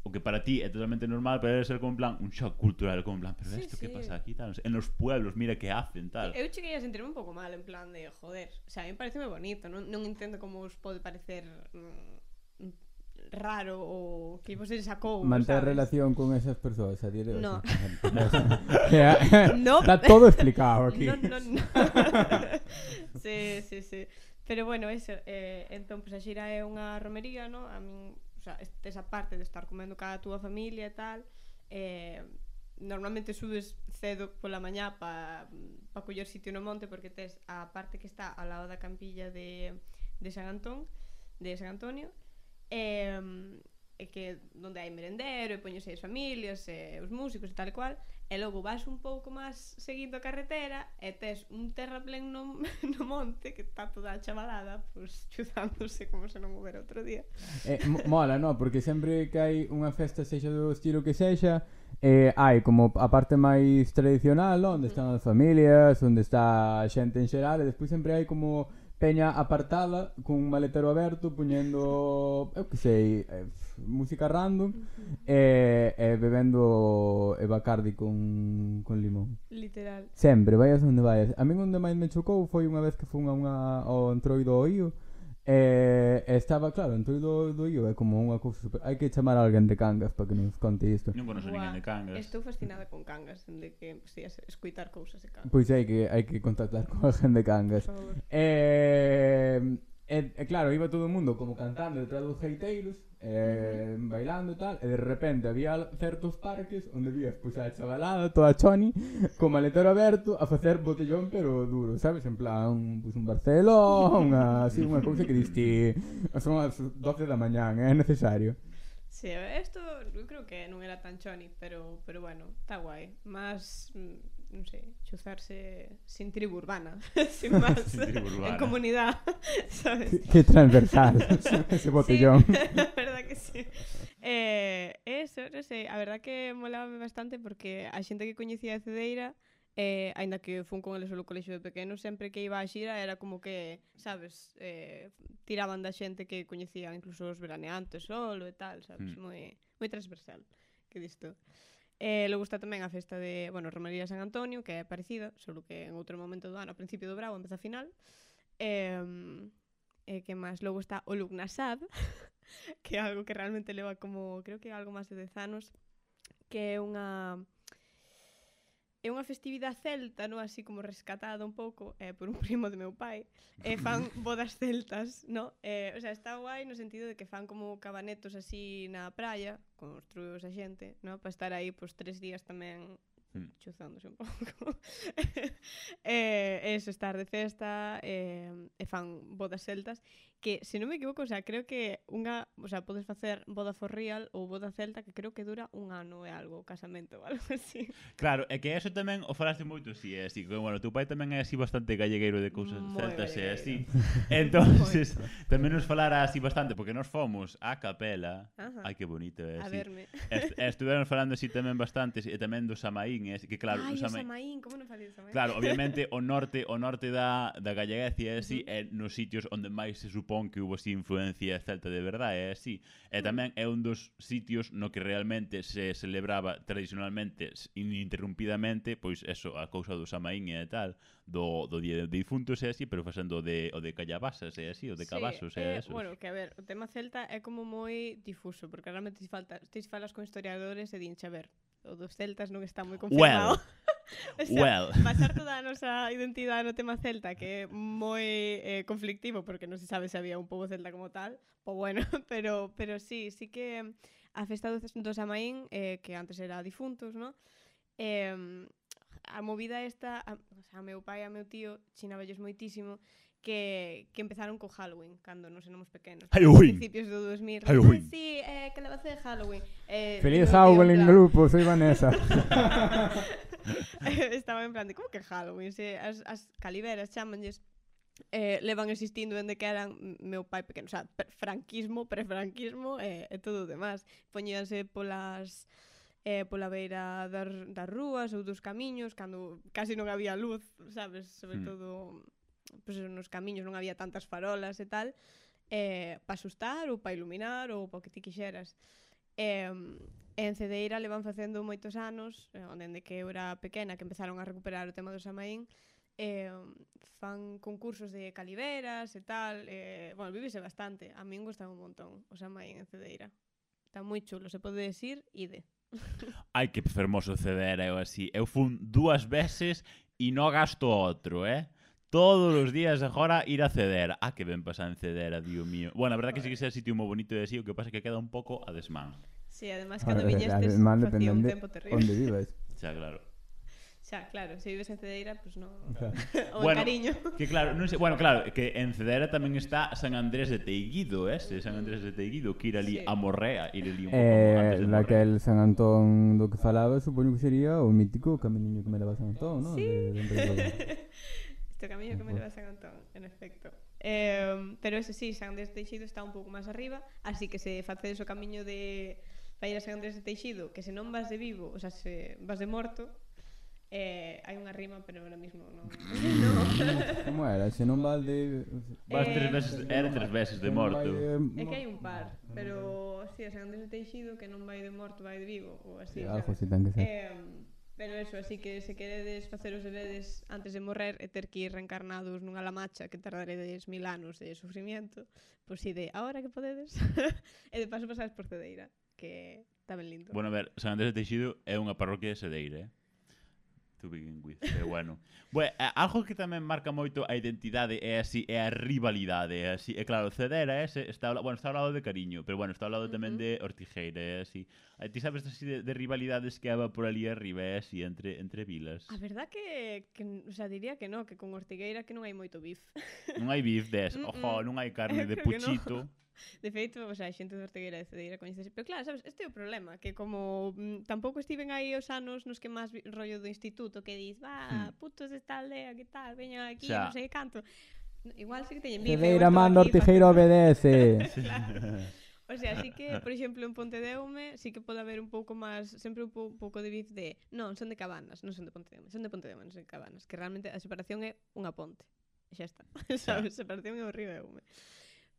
Speaker 1: o que para ti é totalmente normal, pero debe ser como en plan un shock cultural, como en plan, pero
Speaker 3: sí,
Speaker 1: isto
Speaker 3: sí.
Speaker 1: que pasa aquí tal, no sé, en los pueblos, mira que hacen tal.
Speaker 3: Eu cheguei a sentirme un pouco mal en plan de, joder, o sea, a mí pareceme bonito, non, non entendo como os pode parecer mm, raro ou que vos sacou.
Speaker 2: Manter
Speaker 3: sabes?
Speaker 2: relación con esas persoas a día de hoxe.
Speaker 3: No.
Speaker 2: no. Está todo explicado aquí.
Speaker 3: No, no, no. sí, sí, sí. Pero bueno, eso, eh, entón, pues a xira é unha romería, no? A min sea, esa parte de estar comendo cada túa familia e tal, eh, normalmente subes cedo pola mañá para pa coller sitio no monte porque tes a parte que está ao lado da campilla de, de San Antón, de San Antonio, e eh, e que onde hai merendero e poñese as familias e os músicos e tal e cual e logo vas un pouco máis seguindo a carretera e tes un terraplén no, no monte que está toda a chavalada pois chuzándose como se non houbera outro día
Speaker 2: eh, mola, no, porque sempre que hai unha festa sexa do estilo que sexa eh, hai como a parte máis tradicional, no? onde están as familias, onde está a xente en xeral, e despois sempre hai como peña apartada cun maletero aberto poñendo, eu que sei, eh, música random e eh, eh, bebendo eh, Bacardi con, con limón.
Speaker 3: Literal.
Speaker 2: Sempre, vaias onde vaias. A min onde máis me chocou foi unha vez que fun a unha ao Entroido Oío Eh, estaba claro, entre do, do IO é como unha cousa super... Hai que chamar a alguén de Cangas para que nos conte isto.
Speaker 1: Non conozco ninguén de Cangas.
Speaker 3: Estou fascinada con Cangas, de que si, escuitar cousas de Cangas.
Speaker 2: Pois hai que hai que contactar con alguén de Cangas.
Speaker 3: Eh,
Speaker 2: E, e claro, iba todo o mundo como cantando detrás dos heiteiros eh, bailando e tal, e de repente había certos parques onde vías pois a chavalada, toda choni, co maletero aberto, a facer botellón pero duro, sabes? En plan, pois un Barcelona, unha, así, unha cousa que diste, son as 12 da mañán, é eh? necesario.
Speaker 3: Sí, isto eu creo que non era tan choni, pero, pero bueno, está guai. Más, mm, non sei, chuzarse sin tribu urbana, sin máis, en comunidade, sabes?
Speaker 2: Que transversal ese botellón.
Speaker 3: Sí, a verdad que sí. Eh, eso, non sei, a verdad que molaba bastante porque a xente que coñecía a Cedeira eh, aínda que fun con eles ao colexio de pequeno, sempre que iba a xira era como que, sabes, eh, tiraban da xente que coñecía incluso os veraneantes solo e tal, sabes,
Speaker 1: mm.
Speaker 3: moi, moi transversal que disto. Eh, e logo está tamén a festa de, bueno, Romería San Antonio, que é parecida, solo que en outro momento do ano, a principio do bravo, empeza a final. E, e que máis logo está o Lugnasad, que é algo que realmente leva como, creo que algo máis de 10 anos, que é unha é unha festividade celta, no así como rescatada un pouco eh, por un primo de meu pai, e eh, fan bodas celtas, no? Eh, o sea, está guai no sentido de que fan como cabanetos así na praia, construídos a xente, no? Para estar aí pois tres días tamén
Speaker 1: mm.
Speaker 3: chuzándose un pouco. eh, eso, estar de festa, eh, e fan bodas celtas, que, se non me equivoco, o sea, creo que unha, o sea, podes facer boda for real ou boda celta que creo que dura un ano e algo, casamento ou algo así.
Speaker 1: Claro, é que eso tamén o falaste moito si é así, que bueno, tu pai tamén é así bastante gallegueiro de cousas
Speaker 3: Moi
Speaker 1: celtas e así. Entonces, tamén nos falara así bastante porque nos fomos a capela.
Speaker 3: Ajá.
Speaker 1: Ai que bonito é así.
Speaker 3: A verme.
Speaker 1: Est estuveron falando así tamén bastante e tamén do Samaín, é así, que claro,
Speaker 3: Ai,
Speaker 1: o Samaín,
Speaker 3: Samaín como non falei do Samaín?
Speaker 1: Claro, obviamente o norte, o norte da da galleguez é así uh -huh. é nos sitios onde máis se supón que hubo así influencia celta de verdade, é así. E tamén é un dos sitios no que realmente se celebraba tradicionalmente ininterrumpidamente, pois eso, a cousa do Samaín e tal, do, do Día de Difuntos é así, pero facendo o de, o de Callabasas e así, o de Cabazos sí, e
Speaker 3: eh,
Speaker 1: esos.
Speaker 3: Bueno, que a ver, o tema celta é como moi difuso, porque realmente se falta, te falas con historiadores e dinche, a ver, o dos celtas non está moi confirmado. Well, o sea,
Speaker 1: well.
Speaker 3: Pasar toda a nosa identidade no tema celta, que é moi eh, conflictivo, porque non se sabe se había un pobo celta como tal, po bueno, pero, pero sí, sí que a festa dos, dos Amaín, eh, que antes era difuntos, ¿no? Eh, a movida esta, a, o sea, a meu pai e a meu tío chinabellos moitísimo que, que empezaron co Halloween cando nos éramos pequenos.
Speaker 1: Halloween.
Speaker 3: Principios do 2000.
Speaker 1: Halloween.
Speaker 3: Sí, eh, que levaste de Halloween. Eh,
Speaker 2: Feliz Halloween grupo, soy Vanessa.
Speaker 3: Estaba en plan de, como que Halloween? Se, as, as caliberas chamanlles eh, levan existindo dende que eran meu pai pequeno, o sea, franquismo, prefranquismo e eh, e todo o demás. Poñíanse polas eh, pola beira das, das rúas ou dos camiños, cando casi non había luz, sabes, sobre
Speaker 1: hmm.
Speaker 3: todo pues, nos camiños non había tantas farolas e tal, eh, para asustar ou para iluminar ou para o que ti quixeras. Eh, en Cedeira le van facendo moitos anos, eh, onde que eu era pequena, que empezaron a recuperar o tema do Samaín, eh, fan concursos de caliveras e tal, eh, bueno, vivise bastante, a min gusta un montón o Samaín en Cedeira. Está moi chulo, se pode decir, ide.
Speaker 1: Ai, que fermoso ceder eu así. Eu fun dúas veces e non gasto outro, eh? Todos os días agora ir a ceder. Ah, que ben pasar en cedera, dios mío. Bueno, a verdade que sí que sea sitio moi bonito de así, o que pasa que queda un pouco a desmán.
Speaker 3: Sí, además cando viñestes facía un tempo terrible.
Speaker 2: Onde vives.
Speaker 1: Xa, claro.
Speaker 3: Xa, claro, se vives en Cedeira, pois pues non.
Speaker 2: Claro.
Speaker 3: o
Speaker 1: bueno,
Speaker 3: cariño.
Speaker 1: Que claro, non sei, bueno, claro, que en Cedeira tamén está San Andrés de Teiguido, eh, ese, San Andrés de Teiguido, que ir ali
Speaker 3: sí.
Speaker 1: a Morrea, ir ali un pouco
Speaker 2: eh,
Speaker 1: pouco
Speaker 2: Naquel San Antón do que falaba, supoño que sería o mítico camiño que me leva San Antón, non?
Speaker 3: Sí.
Speaker 2: De, de, de
Speaker 3: este camiño que me leva San Antón, en efecto. Eh, pero eso sí, San Andrés de Teixido está un pouco máis arriba, así que se facedes o camiño de para ir a San Andrés de Teixido, que se non vas de vivo, o sea, se vas de morto, Eh, hai unha rima, pero ahora mismo non. no.
Speaker 2: Como era? Se non vas de...
Speaker 1: Vas tres eh, veces, era tres veces de morto.
Speaker 3: Eh, é que hai un par, pero si, sí, a San Andrés de Teixido que non vai de morto, vai de vivo, ou así.
Speaker 2: Sí, algo así ten que ser.
Speaker 3: Eh, pero eso, así que se queredes facer os deberes antes de morrer e ter que ir reencarnados nunha lamacha que tardaredes mil anos de sufrimiento, pois si de ahora que podedes, e de paso pasades por Cedeira, que tamén lindo.
Speaker 1: Bueno, a ver, San Andrés de Teixido é unha parroquia de Cedeira, eh? to begin with, pero bueno. bueno, algo que tamén marca moito a identidade é así, é a rivalidade, é así, e claro, Cedera ese está, bueno, está ao lado de Cariño, pero bueno, está ao lado tamén de Ortigeira, é así. Ti sabes así de, de rivalidades que haba por ali arriba, é así, entre, entre vilas.
Speaker 3: A verdad que, que o sea, diría que no, que con Ortigueira que non hai moito bif.
Speaker 1: Non hai bif des,
Speaker 3: mm,
Speaker 1: ojo,
Speaker 3: mm.
Speaker 1: non hai carne de puchito.
Speaker 3: De feito, o sea, a xente de Ortegueira de Cedeira coñecerse. Pero claro, sabes, este é o problema, que como mm, tampouco estiven aí os anos nos que máis rollo do instituto, que dis, va,
Speaker 1: hmm.
Speaker 3: putos desta aldea, que tal, veñan aquí, non sei canto. Igual sí que teñen vive.
Speaker 2: Cedeira manda, Ortigueira obedece. claro.
Speaker 3: O sea, así que, por exemplo, en Pontedeume sí que pode haber un pouco máis, sempre un pouco, pouco de bif de, non, son de Cabanas, non son de Pontedeume, son de Pontedeume, non son de Cabanas, que realmente a separación é unha ponte. Xa está. Sabes, separación é o río Eume.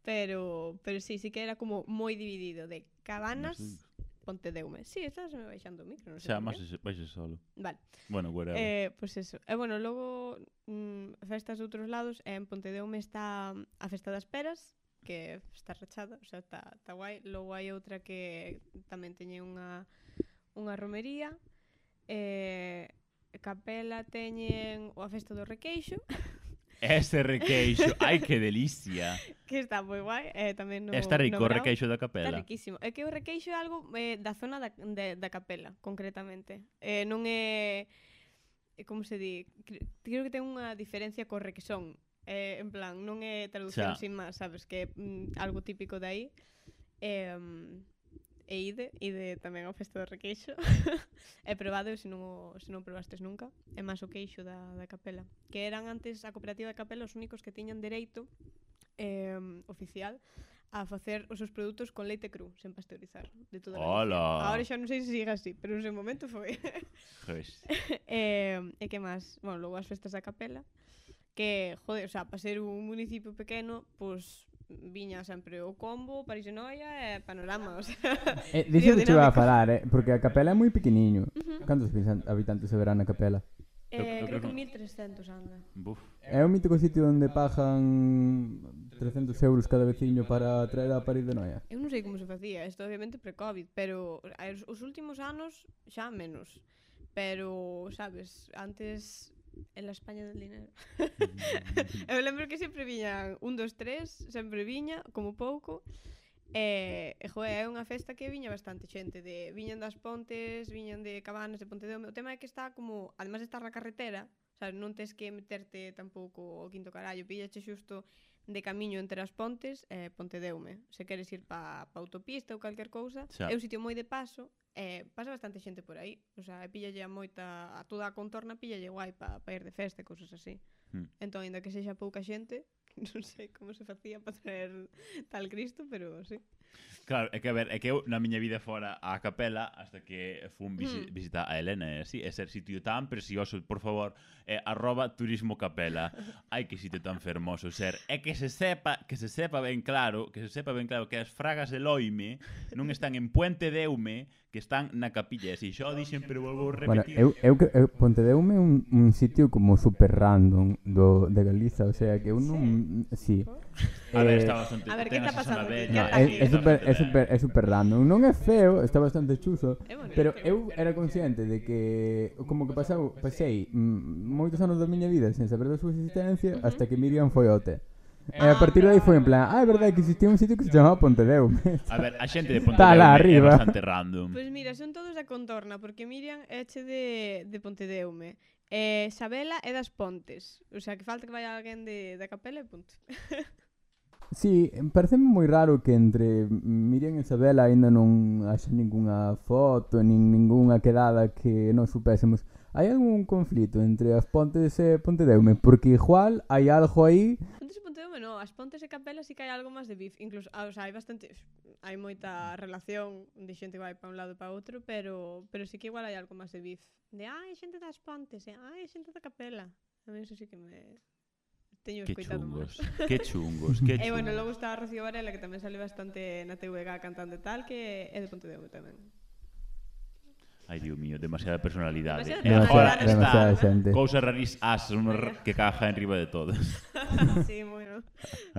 Speaker 3: Pero, pero sí, sí que era como moi dividido de Cabanas. Pontedeume. Sí, estás me baixando o micro, non sei.
Speaker 1: Xa,
Speaker 3: máis
Speaker 1: baixe solo.
Speaker 3: Vale.
Speaker 1: Bueno, whatever.
Speaker 3: Eh, pois pues eso. E eh, bueno, logo mm, festas de outros lados, eh, en Pontedeume está mm, a Festa das Peras, que está rachada, o sea, está, está guai. Logo hai outra que tamén teñe unha unha romería. Eh, capela teñen o a Festa do Requeixo.
Speaker 1: Ese requeixo, ai que delicia.
Speaker 3: Que está moi guai, eh, tamén no
Speaker 1: Está rico
Speaker 3: no o
Speaker 1: requeixo da capela.
Speaker 3: Está riquísimo. É que o requeixo é algo eh, da zona da, de, da capela, concretamente. Eh, non é eh, como se di, creo que ten unha diferencia co requesón. Eh, en plan, non é traducción
Speaker 1: Xa.
Speaker 3: sin máis, sabes, que é mm, algo típico de aí. Eh, e ide, ide tamén ao Festa do Requeixo. e probado, se non, o, se non probastes nunca. É máis o queixo da, da capela. Que eran antes a cooperativa da capela os únicos que tiñan dereito eh, oficial a facer os seus produtos con leite cru, sen pasteurizar, de toda
Speaker 1: Hola.
Speaker 3: a Ahora xa non sei se siga así, pero ese momento foi.
Speaker 1: Jois.
Speaker 3: eh, e que máis? Bueno, logo as festas da capela, que, joder, o sea, para ser un municipio pequeno, pois pues, viña sempre o combo, París e Panorama, o sea...
Speaker 2: Eh, dice que chegaba a falar, eh, porque a capela é moi pequeniño.
Speaker 3: Uh
Speaker 2: -huh. Cantos habitantes haberá na capela?
Speaker 3: Eh,
Speaker 1: creo,
Speaker 3: creo que 1300 anda.
Speaker 1: Buf.
Speaker 2: É un mítico sitio onde pagan 300 euros cada veciño para traer a París de Noia.
Speaker 3: Eu non sei como se facía, isto obviamente pre-Covid, pero os últimos anos xa menos. Pero, sabes, antes en la España del dinero. eu lembro que sempre viñan un, dos, tres, sempre viña, como pouco, E, e joe, é unha festa que viña bastante xente de Viñan das Pontes, viñan de Cabanas, de Pontedeume O tema é que está como, además de estar na carretera sabes, non tes que meterte tampouco o quinto carallo Pillache xusto de camiño entre as pontes e de Pontedeume Se queres ir pa, pa autopista ou calquer cousa
Speaker 1: xa.
Speaker 3: É un sitio moi de paso Eh, pasa bastante xente por aí, o sea, pillalle a moita, a toda a contorna pillalle guai para pa ir de festa e cousas así.
Speaker 1: Mm.
Speaker 3: Entón, ainda que sexa pouca xente, non sei como se facía para traer tal Cristo, pero sí.
Speaker 1: Claro, é que a ver, é que eu na miña vida fora a capela hasta que fun visi
Speaker 3: mm.
Speaker 1: visitar a Helena, e así, ese sitio tan precioso, por favor, é arroba turismo capela. Ai, que sitio tan fermoso ser. É que se sepa, que se sepa ben claro, que se sepa ben claro que as fragas de Loime non están en Puente de Eume, que están na capilla. E si xa o dixen, pero volvo a repetir.
Speaker 2: Bueno, eu, eu, eu Pontedeume un, un sitio como super random do, de Galiza, o sea, que eu non... Sí. sí.
Speaker 1: A ver,
Speaker 2: eh,
Speaker 1: está bastante...
Speaker 3: A ver, que está pasando?
Speaker 2: No, é, é, super, é, super, é super random. Non é feo, está bastante chuso, pero eu era consciente de que como que pasou, pasei moitos anos da miña vida sen saber da súa existencia hasta que Miriam foi ao té. Eh, a ah, partir de aí foi en plan, ah, é verdade que existía un sitio que se chamaba Pontedeume.
Speaker 1: A ver, a xente de Pontedeume
Speaker 2: Está lá
Speaker 1: é bastante random.
Speaker 3: Pois pues mira, son todos da contorna, porque Miriam é che de, de Pontedeume. Eh, e Sabela é das Pontes. O sea, que falta que vaya alguén de, da capela e punto.
Speaker 2: Sí, parece moi raro que entre Miriam e Isabela aínda non haxa ningunha foto, nin ningunha quedada que non supésemos. Hai algún conflito entre as Pontes e Pontedeume, porque igual hai algo aí...
Speaker 3: Pontes e Ponteo no, as Pontes e Capela si que hai algo máis de bif, incluso, ah, o sea, hai bastante hai moita relación de xente vai para un lado e para outro, pero pero si sí que igual hai algo máis de bif De ai, xente das Pontes, e ai, xente da Capela. A mí eso sí que me teño
Speaker 1: que
Speaker 3: escoitado
Speaker 1: chungos, que chungos, que chungos.
Speaker 3: E bueno, logo está Rocío Varela que tamén sale bastante na TVG cantando e tal, que é de Pontedeume tamén.
Speaker 1: Ai, Dios mío, demasiada personalidade.
Speaker 3: Demasiada,
Speaker 2: demasiada,
Speaker 1: demasiada
Speaker 2: xente.
Speaker 1: Cousa rarís as, ah, que caja en riba de todos.
Speaker 3: sí, moi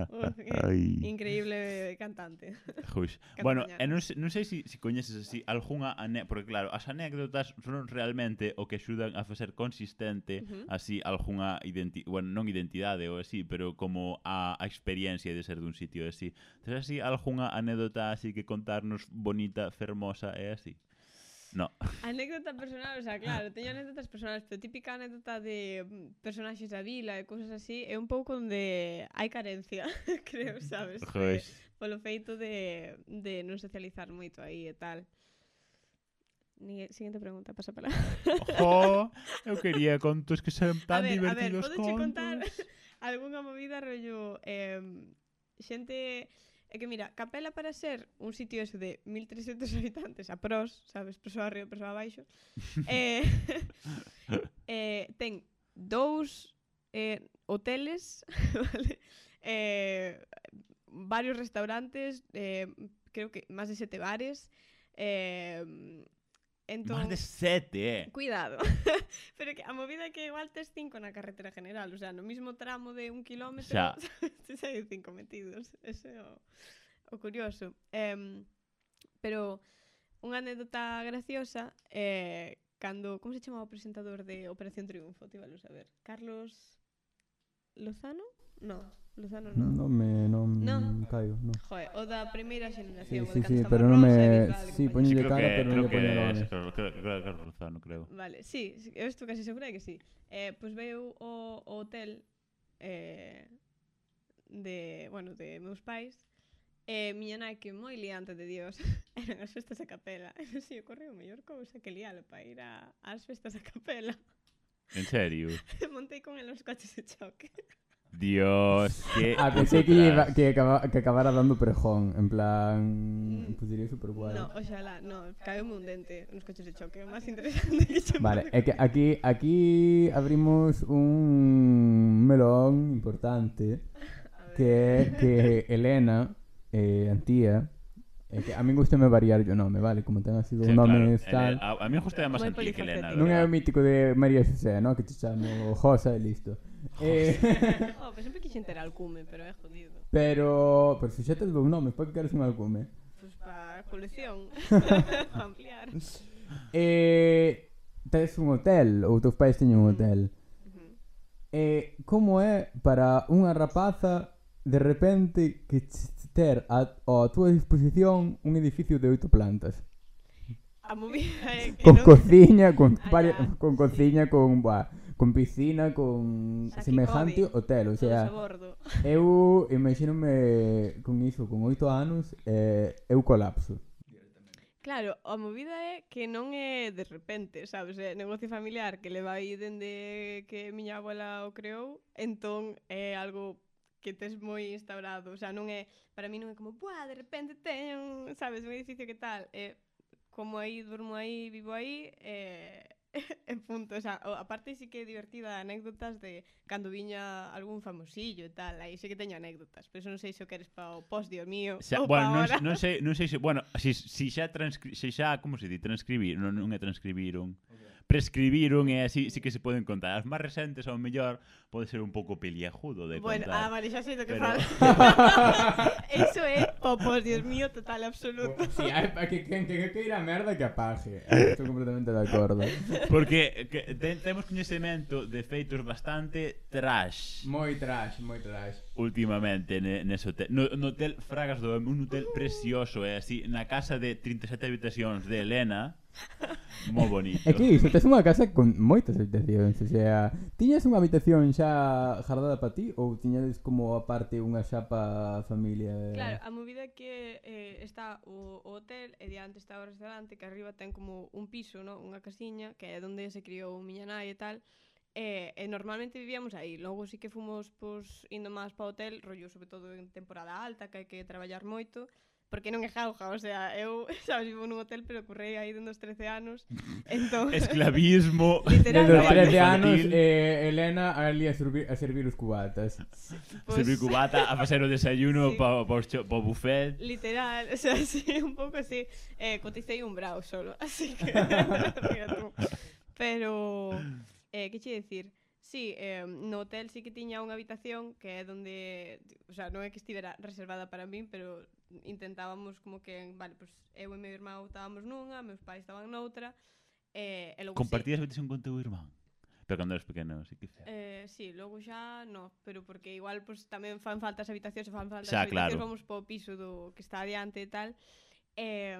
Speaker 3: bueno. Uf, increíble cantante. Jux.
Speaker 1: bueno, e non, sei, non sei se, se coñeces así algunha anécdota, porque claro, as anécdotas son realmente o que axudan a facer consistente
Speaker 3: uh -huh.
Speaker 1: así algunha identi bueno, non identidade ou así, pero como a, a experiencia de ser dun sitio así. Tens así algunha anécdota así que contarnos bonita, fermosa e así? No.
Speaker 3: Anécdota personal, o sea, claro, teño anécdotas personales, pero típica anécdota de mm, personaxes da vila e cousas así, é un pouco onde hai carencia, creo, sabes?
Speaker 1: Joder.
Speaker 3: Polo feito de, de non socializar moito aí e tal. Siguiente pregunta, pasa para.
Speaker 1: Ojo, eu quería contos que sean tan
Speaker 3: a ver, divertidos a ver, contar algunha movida rollo eh, xente É que mira, Capela para ser un sitio ese de 1300 habitantes a pros, sabes, persoa arriba, persoa abaixo, eh, eh, ten dous eh, hoteles, vale? Eh, varios restaurantes, eh, creo que máis de sete bares, eh, Entón,
Speaker 1: Más de sete. Eh.
Speaker 3: Cuidado. Pero que a movida é que igual tes cinco na carretera general, o sea, no mismo tramo de un kilómetro,
Speaker 1: xa.
Speaker 3: tes hai cinco metidos. Ese é o, o curioso. Eh, pero unha anécdota graciosa eh, cando, como se chamaba o presentador de Operación Triunfo, te valo saber? Carlos Lozano? No, Luzano non.
Speaker 2: Non me non
Speaker 3: no.
Speaker 2: caigo, non.
Speaker 3: Joder, o da primeira xeneración,
Speaker 2: sí, sí,
Speaker 3: sí,
Speaker 2: pero non me sí, poñelle
Speaker 1: sí,
Speaker 2: cara,
Speaker 1: que,
Speaker 2: pero non lle poño nome.
Speaker 1: Creo que creo que Luzano, creo.
Speaker 3: Vale, sí, eu estou casi segura que sí. Eh, pois pues veu o, o hotel eh, de, bueno, de meus pais E eh, miña nai que moi liante de Dios eran as festas a capela. E non sei, ocorreu a mellor cousa que lialo para ir a, ás festas a capela.
Speaker 1: En serio?
Speaker 3: Montei con el os coches de choque.
Speaker 1: Dios, qué.
Speaker 2: Ah, pensé que, iba, que, acaba, que, acabara dando Prejón, en plan.
Speaker 3: Mm.
Speaker 2: Pues diría super guay.
Speaker 3: No, oxalá, no, caeme un dente nos coches de choque, más interesante que sempre.
Speaker 2: Vale, é que aquí, aquí abrimos un melón importante que que Elena, eh, Antía, É que a min gusta me variar o nome, vale? Como ten así
Speaker 1: sí,
Speaker 2: un nome
Speaker 1: claro.
Speaker 2: tal...
Speaker 1: A, a mí gusta máis Antía que Elena.
Speaker 2: Non é o mítico de María Xosé, no? Que te chamo Josa e listo. Eh...
Speaker 3: oh, pero sempre quixen ter alcume, pero é jodido.
Speaker 2: Pero, pero fixete dous nomes, para que queres un alcume?
Speaker 3: Pois pues para colección, para ampliar.
Speaker 2: Eh, tes un hotel, ou teus pais teñen un hotel.
Speaker 3: Uh.
Speaker 2: Eh, como é para unha rapaza de repente que ter a, a túa disposición un edificio de oito plantas?
Speaker 3: A movida é que
Speaker 2: con
Speaker 3: non...
Speaker 2: cociña, con,
Speaker 3: ah, varias,
Speaker 2: con cociña, con... Bah, con piscina, con
Speaker 3: Xa
Speaker 2: semejante
Speaker 3: COVID,
Speaker 2: hotel, o sea, eu imagínome con iso, con oito anos, eh, eu colapso.
Speaker 3: Claro, a movida é que non é de repente, sabes, é negocio familiar que leva aí dende que miña abuela o creou, entón é algo que tes moi instaurado, o sea, non é, para mí non é como, buah, de repente teño, sabes, un edificio que tal, é como aí, durmo aí, vivo aí, eh, e punto, o sea, aparte sí que é divertida anécdotas de cando viña algún famosillo e tal, aí sí que teño anécdotas, pero non sei se o queres pa o post, Dios mío,
Speaker 1: xa,
Speaker 3: ou
Speaker 1: bueno, non, non sei, non sei se, bueno, si, si xa transcri, se xa, como se di, transcribir, non, non é transcribiron. Okay prescribiron e así sí que se poden contar. As máis recentes ao mellor puede ser un poco peliajudo de
Speaker 3: Bueno,
Speaker 1: contar,
Speaker 3: ah, vale, ya sei lo que
Speaker 1: pero...
Speaker 3: Eso es popos, Dios mío, total, absoluto.
Speaker 2: Sí, hay, que, que, que, que ir a merda que apague. Ah, Estou completamente de acordo.
Speaker 1: Porque que, te, temos coñecemento de feitos bastante trash.
Speaker 2: Moi trash, moi trash.
Speaker 1: Últimamente ne, nese hotel. No, no hotel Fragas do un hotel precioso, é eh? así, na casa de 37 habitacións de Elena. Moi bonito.
Speaker 2: É que iso, tes unha casa con moitas habitacións, o sea, tiñas unha habitación xa jardada para ti ou tiñades como aparte unha xa pa familia?
Speaker 3: Claro, a movida que eh, está o, o hotel e diante está o restaurante que arriba ten como un piso, no? unha casiña que é onde se criou miña nai e tal E, e normalmente vivíamos aí Logo sí que fomos pois, indo máis para o hotel Rollo sobre todo en temporada alta Que hai que traballar moito porque non é jauja, o sea, eu, sabes, vivo nun hotel, pero currei aí dende os 13 anos, entón...
Speaker 1: Esclavismo...
Speaker 2: Literalmente. os 13 anos, eh, Elena ali a, servir, a servir os cubatas.
Speaker 3: Pues...
Speaker 1: Servir cubata, a facer o desayuno
Speaker 3: sí.
Speaker 1: pa, pa, pa buffet.
Speaker 3: Literal, o sea, sí, un pouco así. Eh, coticei un brau solo, así que... Mira tú. Pero, eh, que che dicir? Sí, eh, no hotel sí que tiña unha habitación que é donde, o sea, non é que estivera reservada para min, pero intentábamos como que, vale, pues eu e meu irmão estábamos nunha, meus pais estaban noutra, eh, e logo
Speaker 1: Compartías sí. habitación con teu irmão? Pero cando eres pequeno, sí que
Speaker 3: Eh, sí, logo xa no, pero porque igual pues, tamén fan faltas habitacións, fan faltas
Speaker 1: xa,
Speaker 3: habitacións,
Speaker 1: claro.
Speaker 3: vamos po piso do que está adiante e tal. Eh,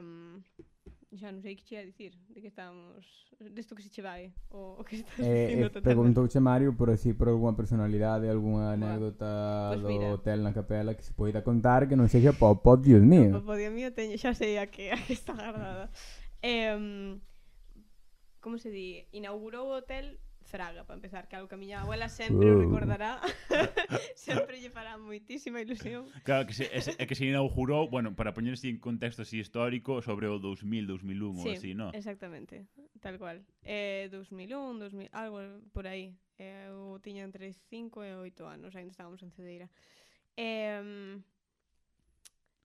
Speaker 3: Xa non sei que che a dicir, de que estamos... Desto que se che vai, o, o que estás
Speaker 2: eh,
Speaker 3: dicindo
Speaker 2: eh,
Speaker 3: totalmente.
Speaker 2: Preguntouche Mario por así, por algunha personalidade, algunha anécdota
Speaker 3: pues
Speaker 2: do
Speaker 3: mira.
Speaker 2: hotel na capela que se poida contar que non sexa pa o pod, dios mío.
Speaker 3: Pa o dios mío teño, xa sei a que, a que está guardada. eh, como se di? Inaugurou o hotel Fraga, para empezar, que algo que a miña abuela sempre
Speaker 2: uh.
Speaker 3: recordará, sempre lle fará moitísima ilusión.
Speaker 1: Claro, que se, é, é que se inaugurou, bueno, para poñer así en contexto así histórico, sobre o 2000, 2001
Speaker 3: sí, ou
Speaker 1: así, no?
Speaker 3: exactamente, tal cual. Eh, 2001, 2000, algo por aí. Eh, eu tiña entre 5 e 8 anos, ainda estábamos en Cedeira. Eh,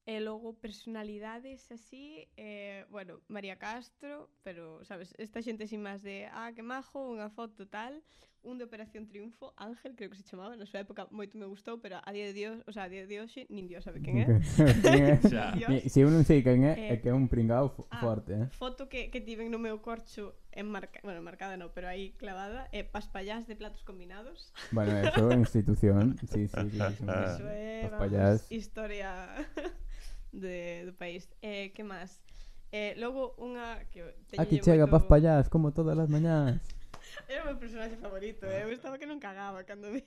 Speaker 3: E logo personalidades así, eh, bueno, María Castro, pero, sabes, esta xente sin máis de, ah, que majo, unha foto tal, un de Operación Triunfo, Ángel, creo que se chamaba, na súa época moito me gustou, pero a día de Dios, o sea, a día de hoxe, nin Dios sabe quen é.
Speaker 2: Se si eu non sei quen é,
Speaker 3: eh, é
Speaker 2: que é un pringao
Speaker 3: ah,
Speaker 2: forte, eh?
Speaker 3: Foto que, que tiven no meu corcho enmarca, bueno, marcada no, pero aí clavada, é eh, paspallás de platos combinados.
Speaker 2: Bueno, eso é institución, sí, sí, sí, sí, sí.
Speaker 3: Eso é, vamos, historia... de, do país. Eh, que máis? Eh, logo unha que
Speaker 2: Aquí chega Paz Pallás como todas as mañás.
Speaker 3: Era o meu personaxe favorito, eh? eu estaba que non cagaba cando viu.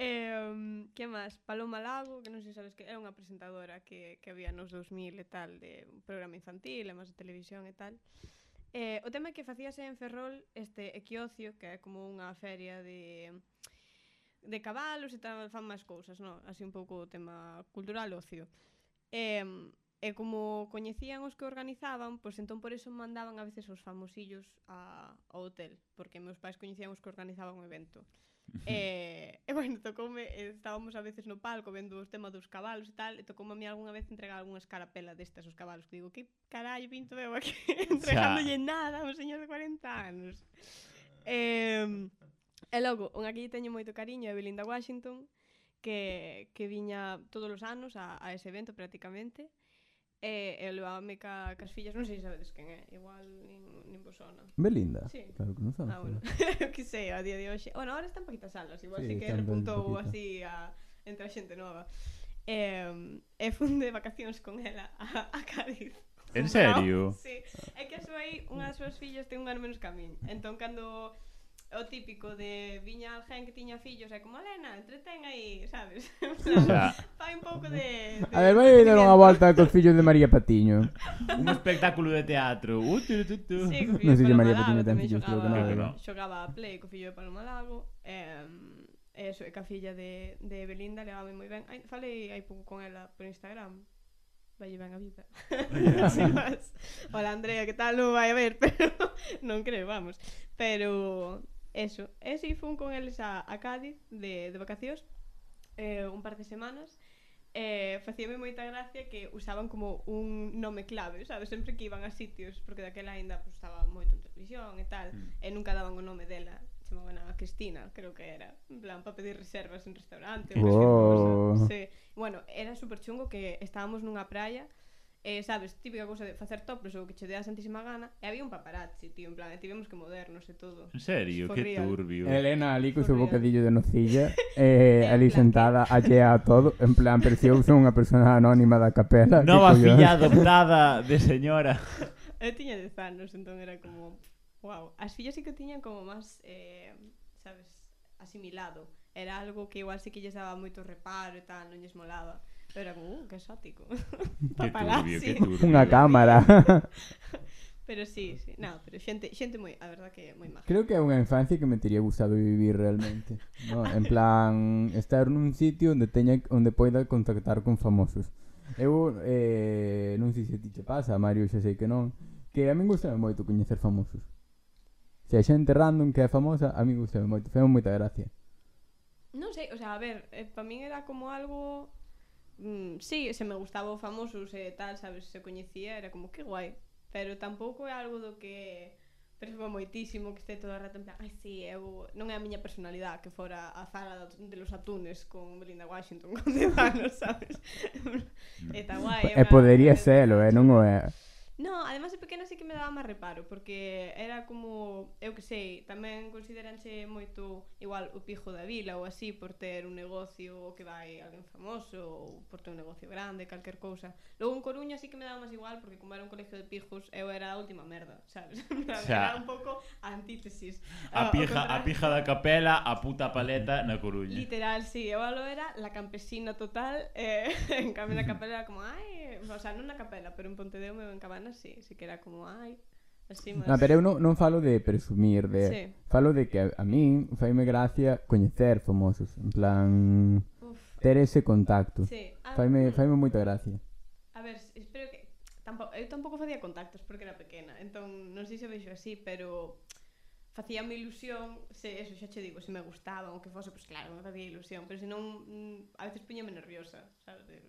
Speaker 3: Eh, que máis? Paloma Lago, que non sei se sabes que era unha presentadora que, que había nos 2000 e tal, de un programa infantil, e máis de televisión e tal. Eh, o tema que facíase en Ferrol este equiocio, que é como unha feria de de cabalos e tal, fan máis cousas, non? Así un pouco o tema cultural ocio. E, e como coñecían os que organizaban, pois entón por eso mandaban a veces os famosillos a, ao hotel, porque meus pais coñecían os que organizaban o evento. e, e bueno, tocoume, estábamos a veces no palco vendo os temas dos cabalos e tal, e tocoume a mí algunha vez entregar algunha escarapela destas os cabalos, que digo, que carallo pinto eu aquí entregándolle nada a un señor de 40 anos. Eh, E logo, unha que lle teño moito cariño é Belinda Washington, que, que viña todos os anos a, a ese evento prácticamente e, e levábame ca, cas fillas, non sei se sabedes quen é, igual nin, nin vos sona.
Speaker 2: Belinda?
Speaker 3: Sí.
Speaker 2: Claro que non son.
Speaker 3: Ah, bueno, que sei, a día de hoxe. Bueno, ahora están paquitas salas, igual
Speaker 2: sí,
Speaker 3: sí que repuntou así a, entre a xente nova. E, e fun de vacacións con ela a, a Cádiz.
Speaker 1: En serio?
Speaker 3: No, sí, é que a súa aí, unha das súas fillas ten un ano menos que a min. Entón, cando o típico de viña alguén que tiña fillos é como Elena, entretén aí, sabes?
Speaker 1: sea,
Speaker 3: fai un pouco de, de...
Speaker 2: A ver, vai dar unha volta cos fillos de María Patiño.
Speaker 1: un espectáculo de teatro. Uh, tu, tu, tu.
Speaker 3: Sí,
Speaker 2: non sei se María Patiño ten fillos, creo que
Speaker 1: non. Xogaba,
Speaker 3: xogaba a play co fillo de Paloma Lago. Eh, eso, e ca filla de, de Belinda levaba moi ben. Ai, falei hai pouco con ela por Instagram. Vai ben a vida. Hola Andrea, que tal? Non vai a ver, pero non creo, vamos. Pero Eso, e si fun con eles a, a Cádiz de, de vacacións eh, un par de semanas eh, facíame moita gracia que usaban como un nome clave, sabes? Sempre que iban a sitios, porque daquela aínda pues, estaba moito en televisión e tal,
Speaker 1: mm.
Speaker 3: e nunca daban o nome dela, chamaban a Cristina, creo que era, en plan, para pedir reservas en restaurante,
Speaker 2: wow.
Speaker 3: Oh. sí. Bueno, era super chungo que estábamos nunha praia eh, sabes, típica cousa de facer topos ou que che dé a santísima gana, e había un paparazzi, tío, en plan, eh, e tivemos que modernos e todo.
Speaker 1: En serio,
Speaker 3: For
Speaker 1: que
Speaker 3: real.
Speaker 1: turbio.
Speaker 2: Elena ali co seu bocadillo de nocilla, eh,
Speaker 3: En
Speaker 2: ali
Speaker 3: plan,
Speaker 2: sentada allea a todo, en plan, preciosa unha persona anónima da capela. que Nova collóns.
Speaker 1: filla adoptada de señora.
Speaker 3: Eu tiña 10 anos, entón era como... Wow. As fillas sí que tiñan como máis, eh, sabes, asimilado. Era algo que igual sí que lles daba moito reparo e tal, non lles molaba. Pero como, uh, que exótico.
Speaker 1: Paparazzi.
Speaker 2: Unha cámara.
Speaker 3: pero sí, sí. No, pero xente, xente moi, a verdad que moi máis.
Speaker 2: Creo que é unha infancia que me teria gustado vivir realmente. No, en plan, estar nun sitio onde teña onde poida contactar con famosos. Eu eh, non sei se ti che pasa, Mario, xa sei que non, que a min gustame moito coñecer famosos. Se a xente random que é famosa, a min gustame moito, feme moita gracia.
Speaker 3: Non sei, o sea, a ver, eh, para min era como algo mm, sí, se me gustaba o famosos e tal, sabes, se coñecía, era como que guai, pero tampouco é algo do que percebo moitísimo que este todo o rato en plan, ai si, sí, eu non é a miña personalidade que fora a Zara de los atunes con Belinda Washington con Devano, sabes? Mm. e tá guai.
Speaker 2: E podería selo, eh, non o é.
Speaker 3: No, además de pequena sí que me daba máis reparo, porque era como, eu que sei, tamén consideranse moito igual o pijo da vila ou así por ter un negocio que vai alguén famoso ou por ter un negocio grande, calquer cousa. Logo en Coruña sí que me daba máis igual porque como era un colegio de pijos, eu era a última merda, sabes? O
Speaker 1: sea,
Speaker 3: era un pouco a antítesis.
Speaker 1: A pija, a pija da capela, a puta paleta na Coruña.
Speaker 3: Literal, sí, eu alo era la campesina total, eh, en cambio na capela era como, ai, o sea, non na capela, pero en Pontedeu meu en Cabanas sí, sí que era como, ai, así, ah,
Speaker 2: mas... Na, pero eu non, non falo de presumir, de...
Speaker 3: Sí.
Speaker 2: Falo de que a, a min faime gracia coñecer famosos, en plan...
Speaker 3: Uf,
Speaker 2: ter ese contacto.
Speaker 3: Sí. Ah,
Speaker 2: faime,
Speaker 3: mm.
Speaker 2: faime moita gracia.
Speaker 3: A ver, espero que... Tampou, eu tampouco facía contactos porque era pequena, entón non sei se vexo así, pero facíame ilusión, se eso xa che digo, se me gustaba, aunque fose, pois pues, claro, me facía ilusión, pero se non mm, a veces puñame nerviosa, sabes? De,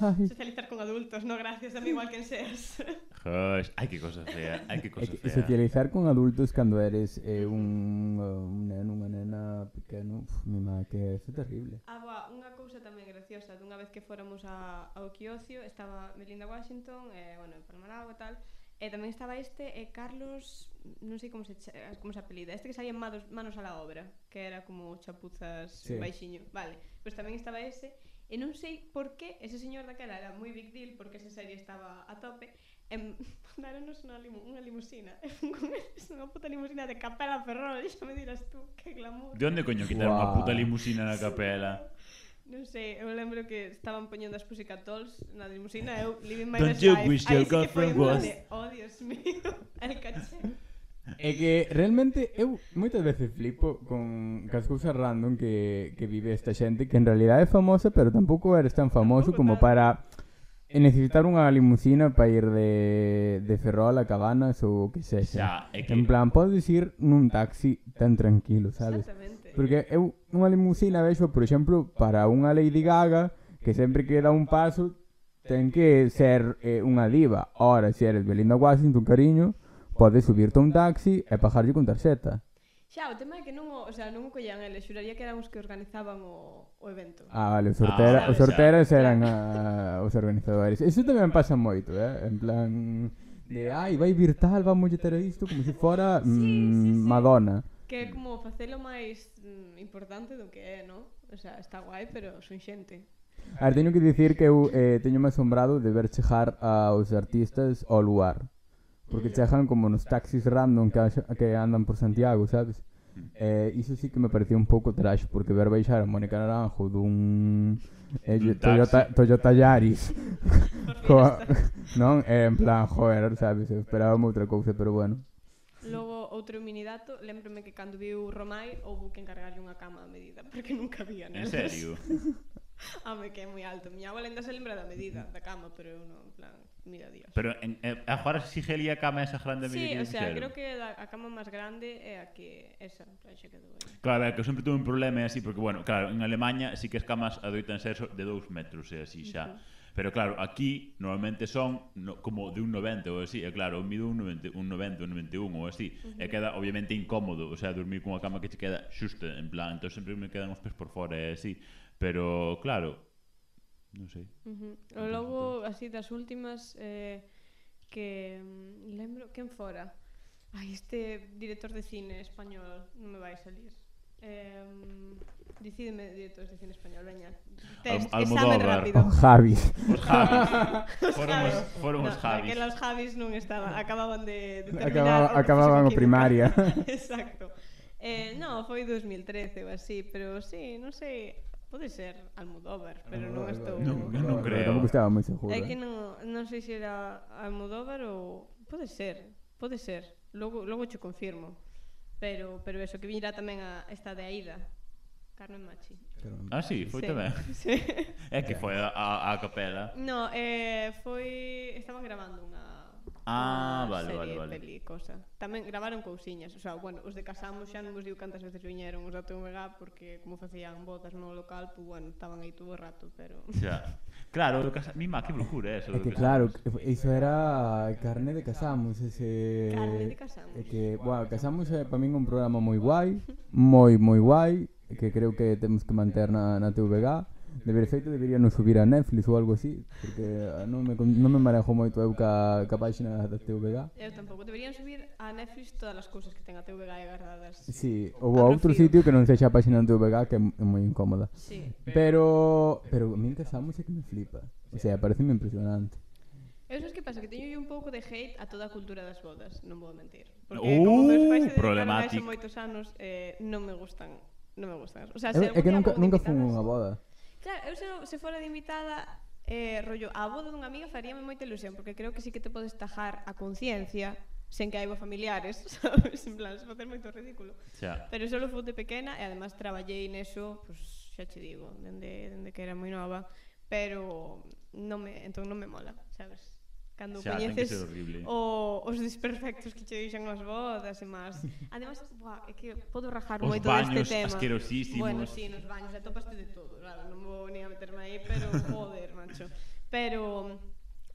Speaker 2: Ai.
Speaker 3: Socializar con adultos, no gracias, dame igual quen seas.
Speaker 1: Josh, ai que cosa fea, ai que cosa fea.
Speaker 2: Socializar con adultos cando eres eh, un, un neno, unha nena pequeno, uf, mi má, que é terrible.
Speaker 3: Ah, boa, unha cousa tamén graciosa, dunha vez que fóramos a, ao quiocio, estaba Melinda Washington, eh, bueno, en Palmarao e tal, E tamén estaba este e eh, Carlos, non sei como se como se apelida, este que saía manos, manos a la obra, que era como chapuzas
Speaker 2: sí.
Speaker 3: baixiño. Vale, pois pues tamén estaba ese E non sei por que ese señor daquela era moi big deal porque esa serie estaba a tope e mandaronos unha, limu, unha limusina e con eles unha puta limusina de capela ferrol e xa me dirás tú que glamour.
Speaker 1: De onde coño quitar unha puta limusina na capela?
Speaker 3: Non sei, eu lembro que estaban poñendo as Pussycat Dolls na limusina eu living my best life
Speaker 1: Don't
Speaker 3: sí que foi
Speaker 1: girlfriend was...
Speaker 3: De, oh, Dios mío, el caché
Speaker 2: É que realmente eu moitas veces flipo con cas cousas random que, que vive esta xente que en realidad é famosa pero tampouco eres tan famoso como para necesitar unha limusina para ir de, de Ferrol a Cabanas ou que sexa.
Speaker 1: Xa, é que...
Speaker 2: En plan, podes ir nun taxi tan tranquilo, sabes? Porque eu unha limusina vexo, por exemplo, para unha Lady Gaga que sempre que dá un paso ten que ser eh, unha diva. Ora, se eres Belinda Washington, cariño, Podes subirte a un taxi e pagarlle con tarxeta.
Speaker 3: Xa, o tema é que non o, o sea, non o collían eles, xuraría que eran os que organizaban o, o evento.
Speaker 2: Ah, vale, os sorteros,
Speaker 1: ah,
Speaker 2: os sorteiros eran a, ah, os organizadores. Eso tamén pasa moito, eh? En plan de, ai, vai vir tal, vamos ter isto como se fora sí, mm,
Speaker 3: sí, sí.
Speaker 2: Madonna.
Speaker 3: Que é como facelo máis mm, importante do que é, non? O sea, está guai, pero son xente.
Speaker 2: A ver, teño que dicir que eu eh, teño me asombrado de ver chejar aos artistas ao lugar. Porque te dejan como unos taxis random que, que andan por Santiago, sabes? Eh, iso sí que me parecía un pouco trash Porque ver baixar a Mónica Naranjo dun eh,
Speaker 1: un
Speaker 2: Toyota, Toyota Yaris coa, non? Eh, en plan, joder, sabes? Esperábamos outra cousa, pero bueno
Speaker 3: Logo, outro minidato, lembrome que cando viu Romai houve que encargarlle unha cama a medida porque nunca había
Speaker 1: neles.
Speaker 3: En
Speaker 1: serio?
Speaker 3: Home, que é moi alto. Miña abuela ainda se lembra da medida da cama, pero eu non, en plan mira Dios.
Speaker 1: Pero en, eh, agora Sigelia a cama esa grande
Speaker 3: Sí, o sea, creo que a, a cama máis grande é a que esa, en plan, xa quedou aí.
Speaker 1: Claro, é que eu sempre tuve un problema e así, porque, bueno, claro, en Alemanha sí que as camas adoitan ser so- de 2 metros e así xa.
Speaker 3: Uh -huh.
Speaker 1: Pero claro, aquí normalmente son no, como de un 90 ou así, e claro, eu mido un 90, un 90, un 91 ou así, eh, uh -huh. e queda obviamente incómodo, o sea, dormir cunha cama que che queda xusta, en plan, entón sempre me quedan os pés por fora e así. Pero claro, non sei.
Speaker 3: Uh -huh. O logo, así das últimas, eh, que mm, lembro, quen fora? Ai, este director de cine español non me vai salir. Eh, decídeme directores de cine español, veña. Test,
Speaker 1: Al,
Speaker 3: examen rápido.
Speaker 2: Os Javis.
Speaker 1: Os Javis. Foron os, foron os Javis.
Speaker 3: Que os Javis non estaban, acababan de, de terminar. Acababa,
Speaker 2: acababan o primaria.
Speaker 3: Exacto. Eh, no, foi 2013 ou así, pero sí, non sei, Pode ser Almodóvar, pero non estou...
Speaker 1: Non, eu non creo.
Speaker 2: Non estaba moi seguro.
Speaker 3: É
Speaker 2: ¿eh?
Speaker 3: que non, non sei se era Almodóvar ou... Pode ser, pode ser. Logo, logo che confirmo. Pero, pero eso, que virá tamén a esta de Aida. Carmen Machi.
Speaker 1: Ah, sí, foi
Speaker 3: sí.
Speaker 1: tamén.
Speaker 3: Sí.
Speaker 1: É que foi a, a capela.
Speaker 3: No, eh, foi... Estaban gravando unha
Speaker 1: Ah, vale,
Speaker 3: serie,
Speaker 1: vale, vale.
Speaker 3: Peli, cosa. Tamén gravaron cousiñas, o sea, bueno, os de Casamos xa non vos digo cantas veces viñeron os da TVG porque como facían botas no local, pues, bueno, estaban aí todo o rato, pero...
Speaker 1: Xa. Claro, o Casamos, mima, que brujura eh, eso.
Speaker 2: É que claro, iso era carne de Casamos, ese...
Speaker 3: Carne de Casamos.
Speaker 2: É que, bueno, Casamos é para min un programa moi guai, moi, moi guai, que creo que temos que manter na, na TVG De perfecto deberían subir a Netflix ou algo así, porque ah, non me, non me manejo moito eu ca, ca páxina da TVG.
Speaker 3: Eu tampouco. Deberían subir a Netflix todas as cousas que ten a TVG agarradas.
Speaker 2: Sí, ou
Speaker 3: a,
Speaker 2: a outro sitio que non sexa a páxina da TVG, que é moi incómoda.
Speaker 3: Sí.
Speaker 2: Pero, pero, a mí que esa música me flipa. O sea, pareceme impresionante.
Speaker 3: Eu sabes que pasa, que teño un pouco de hate a toda a cultura das bodas, non vou mentir. Porque
Speaker 1: uh,
Speaker 3: como meus pais se dedicaron a moitos anos, eh, non me gustan, non me gustan. O sea, se
Speaker 2: é, é
Speaker 3: que
Speaker 2: nunca, nunca fun unha boda.
Speaker 3: Claro, eu se, se fora de invitada eh, rollo, a boda dunha amiga faríame moita ilusión, porque creo que sí que te podes tajar a conciencia sen que haiba familiares, sabes? En plan, se facer moito ridículo.
Speaker 1: Xa.
Speaker 3: Pero solo fui de pequena e además traballei neso, pues, xa che digo, dende, dende que era moi nova, pero non me, entón non me mola, sabes? cando
Speaker 1: xa,
Speaker 3: coñeces o, os desperfectos que che deixan as bodas e máis. Ademais, buah, é que podo rajar
Speaker 1: os
Speaker 3: moito
Speaker 1: baños
Speaker 3: deste tema.
Speaker 1: Os asquerosísimos.
Speaker 3: Bueno, sí, nos baños, atopaste de todo, claro, non vou ni a meterme aí, pero joder, macho. Pero,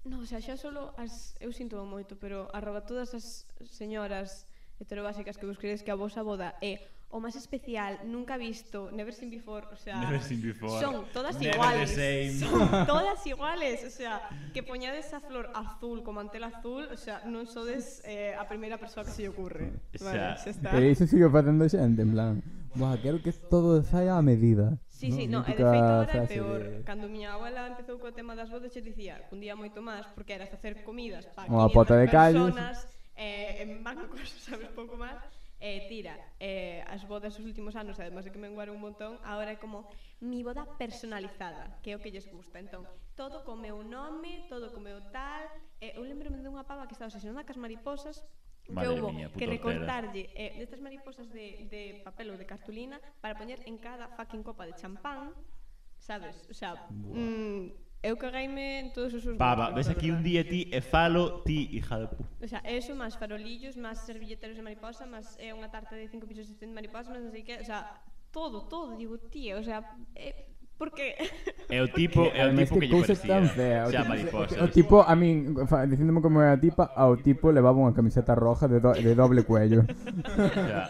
Speaker 3: no, xa, xa solo as, eu sinto moito, pero arroba todas as señoras heterobásicas que vos credes que a vosa boda é o máis especial nunca visto, never seen before, o sea,
Speaker 1: never seen before.
Speaker 3: son todas
Speaker 1: never
Speaker 3: iguales.
Speaker 1: The same.
Speaker 3: Son todas iguales, o sea, que poñades esa flor azul como mantel azul, o sea, non sodes eh, a primeira persoa que se lle ocurre.
Speaker 1: O sea, se
Speaker 3: xa está.
Speaker 2: Pero iso sigue facendo xente, en plan, Buah, quero que todo saia a medida.
Speaker 3: Sí, no, sí, no, e de feito agora é peor.
Speaker 2: De...
Speaker 3: Cando miña abuela empezou co tema das bodas, xe dicía un día moito máis, porque era facer comidas para 500 personas, eh, en bancos, sabes, pouco máis, Eh, tira, eh, as bodas os últimos anos, además de que menguaron un montón, agora é como mi boda personalizada, que é o que lles gusta. Entón, todo co meu nome, todo co meu tal... Eh, eu lembro-me unha pava que estaba obsesionada cas mariposas,
Speaker 1: Madre
Speaker 3: que
Speaker 1: houve que
Speaker 3: recortarlle eh, destas mariposas de, de papel ou de cartulina para poñer en cada fucking copa de champán, sabes? O sea, mm, Eu cagueime en todos os seus Baba,
Speaker 1: ves aquí un día ti e falo ti, hija de pu.
Speaker 3: O sea, eso, máis farolillos, máis servilleteros de mariposa, máis é eh, unha tarta de cinco pisos de mariposa, máis non sei que, o sea, todo, todo, digo, tía, o sea, eh, porque
Speaker 1: é o tipo, é o tipo que,
Speaker 2: que
Speaker 1: lle parecía.
Speaker 2: Tan fea, o, sea,
Speaker 1: mariposas.
Speaker 2: o tipo, a min, dicíndome como era a tipa, ao tipo levaba unha camiseta roja de, do, de doble cuello.
Speaker 1: o sea,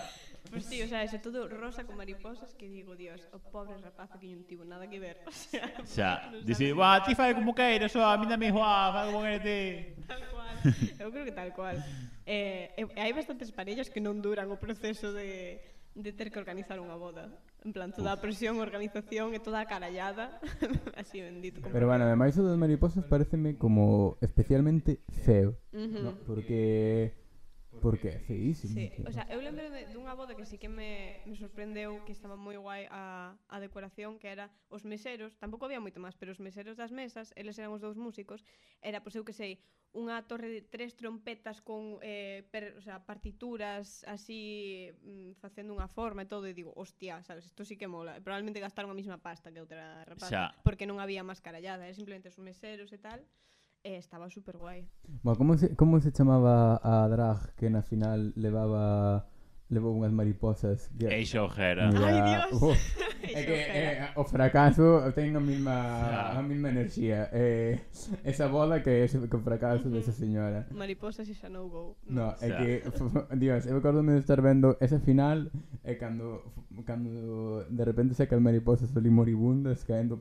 Speaker 1: Pois
Speaker 3: pues sí, o sea, xa todo rosa con mariposas que digo, dios, o pobre rapaz que non tivo nada que ver. O sea,
Speaker 1: xa,
Speaker 3: no
Speaker 1: dice, "Buah, ti fai como queiras, a mí dame joa, fai como queiras ti."
Speaker 3: Tal cual. Eu creo que tal cual. Eh, eh, hai bastantes parellas que non duran o proceso de de ter que organizar unha boda. En plan, toda a presión, organización e toda a carallada. Así bendito. Como
Speaker 2: Pero bueno, ademais o das mariposas pareceme como especialmente feo.
Speaker 3: Uh -huh.
Speaker 2: ¿no? Porque porque é feísimo.
Speaker 3: Sí, o sea, eu lembro de, dunha boda que sí que me, me sorprendeu que estaba moi guai a, a decoración que era os meseros, tampouco había moito máis, pero os meseros das mesas, eles eran os dous músicos, era, pois eu que sei, unha torre de tres trompetas con eh, per, o sea, partituras así mm, facendo unha forma e todo e digo, hostia, sabes, isto sí que mola. E probablemente gastaron a mesma pasta que outra rapaza,
Speaker 1: xa.
Speaker 3: porque non había mascarallada, era simplemente os meseros e tal e estaba super guai.
Speaker 2: Bueno, como se, como se chamaba a drag que na final levaba levou unhas mariposas? Que...
Speaker 1: Eixo Ojera.
Speaker 2: Mira,
Speaker 3: Ai, Dios. Uh,
Speaker 2: é que eh, o fracaso ten a mesma,
Speaker 1: yeah.
Speaker 2: a mesma enerxía eh, esa boda que, que o fracaso desa señora.
Speaker 3: Mariposas e xa non go.
Speaker 2: no, é que, Dios, eu acordome de estar vendo ese final e eh, cando, cando de repente saca as mariposas ali moribundas caendo.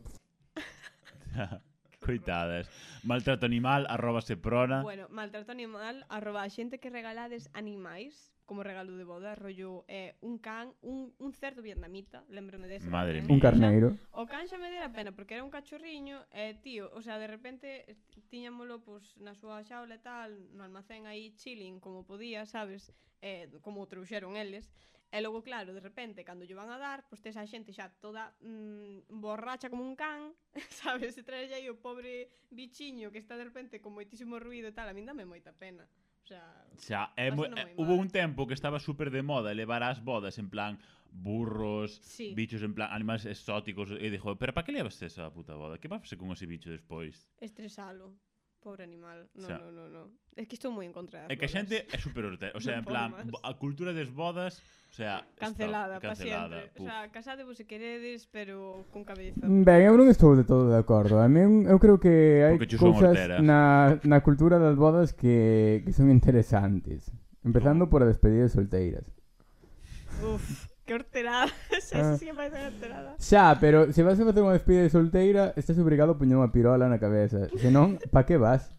Speaker 1: Coitadas. Maltrato animal, arroba seprona.
Speaker 3: Bueno, maltrato animal, arroba a xente que regalades animais como regalo de boda, rollo eh, un can, un, un cerdo vietnamita, lembrome dese.
Speaker 1: Madre
Speaker 2: eh,
Speaker 1: mía.
Speaker 2: Un carneiro.
Speaker 3: O can xa me dera pena, porque era un cachorriño, eh, tío, o sea, de repente eh, tiñámolo pues, na súa xaula e tal, no almacén aí chilling como podía, sabes, eh, como trouxeron eles. E logo, claro, de repente, cando lle van a dar, pois pues, tes a xente xa toda mm, borracha como un can, sabes, e traes aí o pobre bichiño que está de repente con moitísimo ruido e tal, a mí dame moita pena sea,
Speaker 1: xa, é mo, eh, hubo un tempo que estaba super de moda levar as bodas en plan burros,
Speaker 3: sí.
Speaker 1: bichos en plan animais exóticos e dixo, pero para que levas esa puta boda? Que vas facer con ese bicho despois?
Speaker 3: Estresalo. Pobre animal. No,
Speaker 1: o sea,
Speaker 3: no, no, no. É que estou moi en contra das
Speaker 1: É que a xente é super urte. O sea,
Speaker 3: no
Speaker 1: en plan, a cultura das bodas, o sea...
Speaker 3: Cancelada, está,
Speaker 1: cancelada
Speaker 3: O sea, casade vos se queredes, pero con cabeza.
Speaker 2: Ben, eu non estou de todo de acordo. A mí, eu creo que hai cousas na, na cultura das bodas que, que son interesantes. Empezando por a despedida de solteiras.
Speaker 3: Uf. Que horterada.
Speaker 2: Eso
Speaker 3: ah. sí que parece unha horterada.
Speaker 2: Xa, pero se vas a facer unha despedida de solteira, estás obrigado a poñer unha pirola na cabeza. Senón, pa que vas?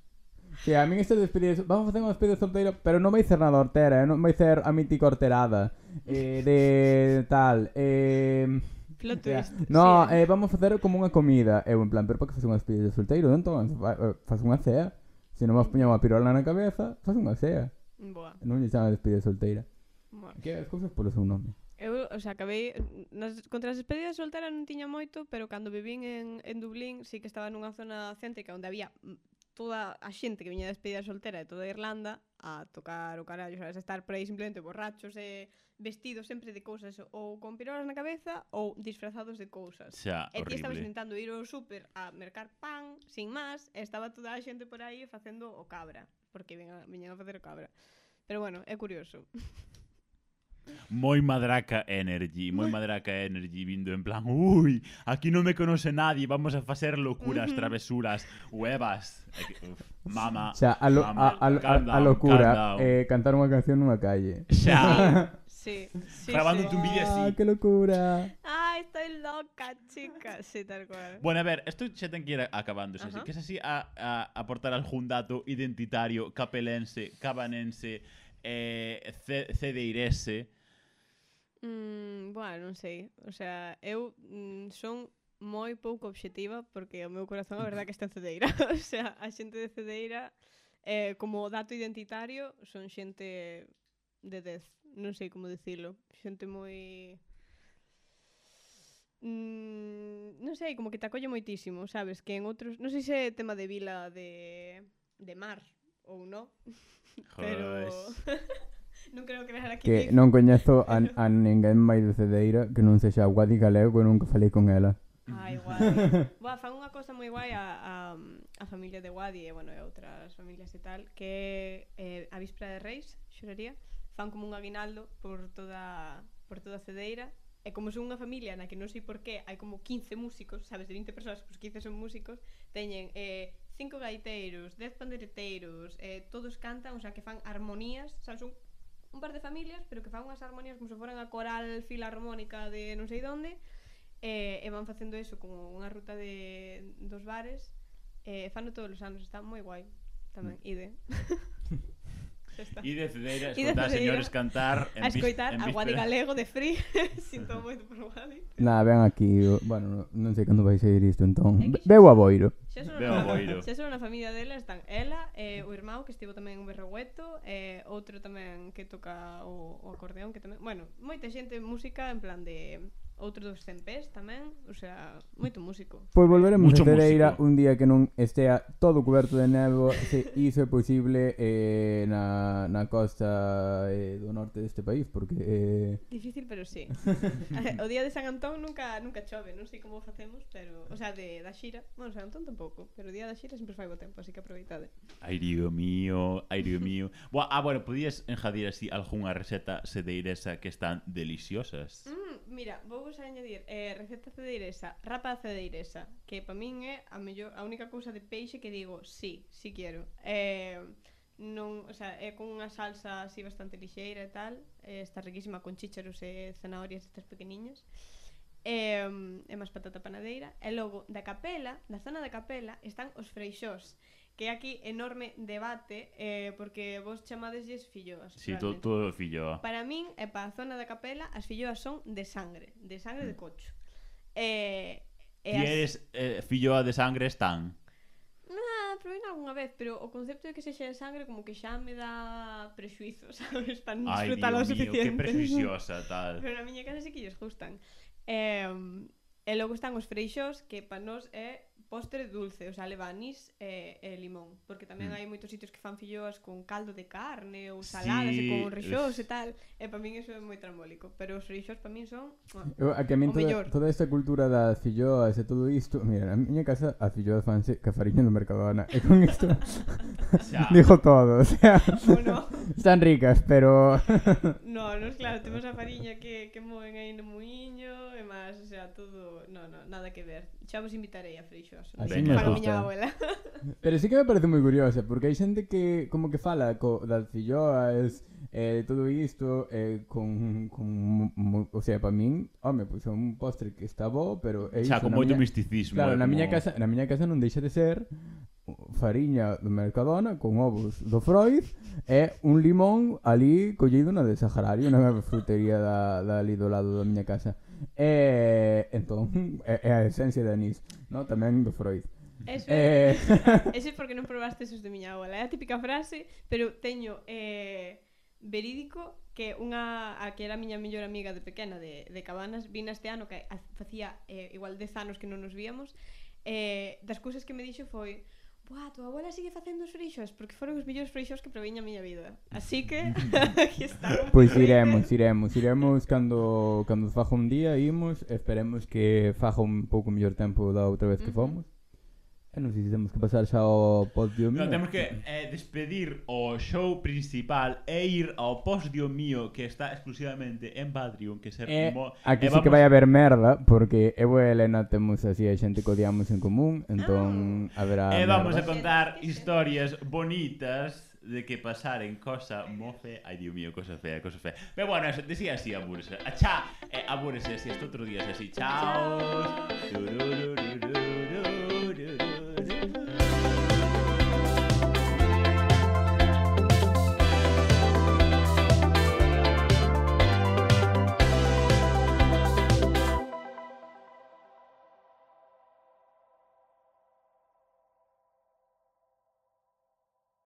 Speaker 2: Que a min esta despedida, de vamos a facer unha despedida de solteira, pero non vai ser nada hortera, eh? non vai ser a mítica horterada. Eh, de tal, eh...
Speaker 3: Plot
Speaker 2: Ya.
Speaker 3: twist.
Speaker 2: No,
Speaker 3: sí.
Speaker 2: eh, vamos a facer como unha comida. Eu en plan, pero para que faz unha despedida de solteiro? Entón, fa- eh, faz unha cea. Se non vas poñer unha pirola na cabeza, faz unha cea.
Speaker 3: Boa.
Speaker 2: Non lle chama despedida solteira.
Speaker 3: Boa.
Speaker 2: Que as cousas polo seu nome.
Speaker 3: Eu, o sea, acabei nas contra as despedidas de soltera non tiña moito, pero cando vivín en, en Dublín, sí que estaba nunha zona céntrica onde había toda a xente que viña de despedida soltera de toda Irlanda a tocar o carallo, sabes, a estar por aí simplemente borrachos e vestidos sempre de cousas ou con pirolas na cabeza ou disfrazados de cousas.
Speaker 1: Xa,
Speaker 3: e ti estabas intentando ir ao súper a mercar pan, sin máis, e estaba toda a xente por aí facendo o cabra, porque viñan a facer o cabra. Pero bueno, é curioso.
Speaker 1: Moi madraca energy, moi madraca energy vindo en plan, ui, aquí non me conoce nadie, vamos a facer locuras, travesuras, huevas. Uf, mama,
Speaker 2: O sea, a, lo,
Speaker 1: mama,
Speaker 2: a, a,
Speaker 1: calm
Speaker 2: a
Speaker 1: down,
Speaker 2: locura,
Speaker 1: down.
Speaker 2: eh, cantar unha canción nunha calle.
Speaker 1: Xa,
Speaker 3: Sí, sí,
Speaker 1: Grabándote
Speaker 3: sí.
Speaker 1: un vídeo así.
Speaker 2: Ah, que locura.
Speaker 3: Ay, estoy loca, chica. Sí, tal cual.
Speaker 1: Bueno, a ver, esto xa ten que ir acabándose, así
Speaker 3: Ajá.
Speaker 1: que es así a, a aportar algún dato identitario capelense, cabanense, eh, ce- cedeirese.
Speaker 3: Mm, bueno, non sei. O sea, eu mm, son moi pouco obxectiva porque o meu corazón a verdad que está en Cedeira. o sea, a xente de Cedeira eh, como dato identitario son xente de 10. Non sei como dicilo. Xente moi... Mm, non sei, como que te acolle moitísimo, sabes? Que en outros... Non sei se é tema de vila de, de mar ou non. Pero non creo que aquí
Speaker 2: que non coñezo a, a ninguén máis de Cedeira que non sexa Guadi Galego e nunca falei con ela.
Speaker 3: Ai, Guadi. Boa, fan unha cosa moi guai a, a, a familia de Guadi e, bueno, e outras familias e tal, que eh, a víspera de Reis, xuraría, fan como un aguinaldo por toda por toda Cedeira e como son unha familia na que non sei por qué hai como 15 músicos, sabes, de 20 persoas, pois 15 son músicos, teñen eh, cinco gaiteiros, 10 pandereteiros, eh, todos cantan, o sea, que fan armonías, sabes, son un par de familias, pero que fan unhas armonías como se foran a coral filarmónica de non sei donde, e, e van facendo eso como unha ruta de dos bares, e fano todos os anos, está moi guai tamén, mm. ide.
Speaker 1: E
Speaker 3: decideira
Speaker 1: escoitar
Speaker 3: decideira
Speaker 1: señores cantar en
Speaker 3: a escoitar
Speaker 1: en
Speaker 3: a Guadi Galego de Free sinto moito por Guadi
Speaker 2: nada, ven aquí bueno, non sei cando vai sair isto entón
Speaker 3: é
Speaker 2: a boiro.
Speaker 3: xa son, a
Speaker 1: boiro.
Speaker 3: xa son na familia dela están ela e eh, o irmão que estivo tamén en Berrogueto e eh, outro tamén que toca o, o acordeón que tamén bueno, moita xente música en plan de outro dos Cempés tamén, o sea, moito músico.
Speaker 2: Pois volveremos
Speaker 1: Mucho
Speaker 2: a Cedeira
Speaker 1: músico.
Speaker 2: un día que non estea todo coberto de nevo, se iso é posible eh, na, na costa eh, do norte deste país, porque... Eh...
Speaker 3: Difícil, pero sí. o día de San Antón nunca nunca chove, non sei como facemos, pero... O sea, de, da xira, bueno, San Antón tampouco, pero o día da xira sempre fai bo tempo, así que aproveitade.
Speaker 1: Airido mío, airido mío. Boa, ah, bueno, podías enjadir así algunha receta sedeiresa que están deliciosas?
Speaker 3: Mm, mira, vou vousa añadir eh, receta cedeiresa, rapa cedeiresa, que para min é a mellor a única cousa de peixe que digo, sí, sí quero. Eh, non, o sea, é con unha salsa así bastante lixeira e tal, eh, está riquísima con chícharos e zanahorias estas pequeniñas. E, eh, e máis patata panadeira E logo, da capela, da zona da capela Están os freixós que aquí enorme debate eh, porque vos chamadesles filloas.
Speaker 1: Si, sí, todo, todo filloa.
Speaker 3: Para min e para a zona da capela as filloas son de sangre, de sangre de mm. cocho. Eh, e
Speaker 1: Ti eres eh, filloa de sangre están?
Speaker 3: Na, probei algunha vez, pero o concepto de que sexa de sangre como que xa me dá prexuizo, sabes? Para non disfrutarlo
Speaker 1: suficiente. Ai, que prexuiciosa, tal.
Speaker 3: pero na miña casa sí que lles gustan. Eh, e logo están os freixos, que para nós é postre dulce, o sea, leva anís e, eh, e eh, limón, porque tamén
Speaker 1: mm.
Speaker 3: hai moitos sitios que fan filloas con caldo de carne ou saladas
Speaker 1: sí.
Speaker 3: e con
Speaker 1: rixós
Speaker 3: e tal, e para min iso é moi trambólico, pero os rixós para min son
Speaker 2: bueno, a que a min toda,
Speaker 3: mellor.
Speaker 2: toda esta cultura das filloas e todo isto, mira, na miña casa as filloas fanse cafariña no Mercadona, e con isto dijo todo, o sea,
Speaker 3: bueno.
Speaker 2: están ricas, pero...
Speaker 3: no, non, claro, temos a fariña que, que moen aí no muiño e máis, sea, todo... No, no, nada que ver. Xa vos invitarei a Freixos.
Speaker 2: Así
Speaker 1: me
Speaker 3: Para miña abuela.
Speaker 2: Pero sí que me parece moi curiosa, porque hai xente que como que fala co, das filloas, eh, todo isto, eh, con, con, mo, o sea, para min, home, pois pues, é un postre que está bo, pero... É
Speaker 1: xa, con moito
Speaker 2: miña...
Speaker 1: misticismo.
Speaker 2: Claro,
Speaker 1: eh,
Speaker 2: na
Speaker 1: como...
Speaker 2: miña casa na miña casa non deixa de ser fariña do Mercadona con ovos do Freud e un limón ali collido na de Saharario, na frutería da, da ali do lado da miña casa. Eh, entón, é, é a esencia de anís, no? tamén do Freud.
Speaker 3: Eso é,
Speaker 2: eh...
Speaker 3: ese porque non probaste esos de miña abuela. É a típica frase, pero teño eh, verídico que unha a que era a miña mellor amiga de pequena de, de Cabanas vina este ano que facía eh, igual 10 anos que non nos víamos eh, das cousas que me dixo foi Buah, tua abuela sigue facendo os frixos Porque foron os mellores frixos que proviña a miña vida. Así que, aquí estamos.
Speaker 2: Pois iremos, iremos, iremos. Cando, cando faja un día, imos Esperemos que faja un pouco mellor tempo da outra vez que fomos. E non sei se temos que pasar xa ao podio mío.
Speaker 1: No, temos que eh, despedir o show principal e ir ao podio mío que está exclusivamente en Patreon, que ser
Speaker 2: eh,
Speaker 1: mo...
Speaker 2: Aquí
Speaker 1: eh,
Speaker 2: sí
Speaker 1: vamos...
Speaker 2: que vai haber merda, porque eu e Elena temos así a xente que odiamos en común, entón ah. haberá
Speaker 1: E eh, vamos
Speaker 2: merda.
Speaker 1: a contar historias bonitas de que pasaren cosa mofe, ai diu mío, cosa fea, cosa fea. Pero bueno, eso, decía así abúrese a cha eh, abúrese así, este outro día así. Chao.
Speaker 3: Chao.
Speaker 1: do do do.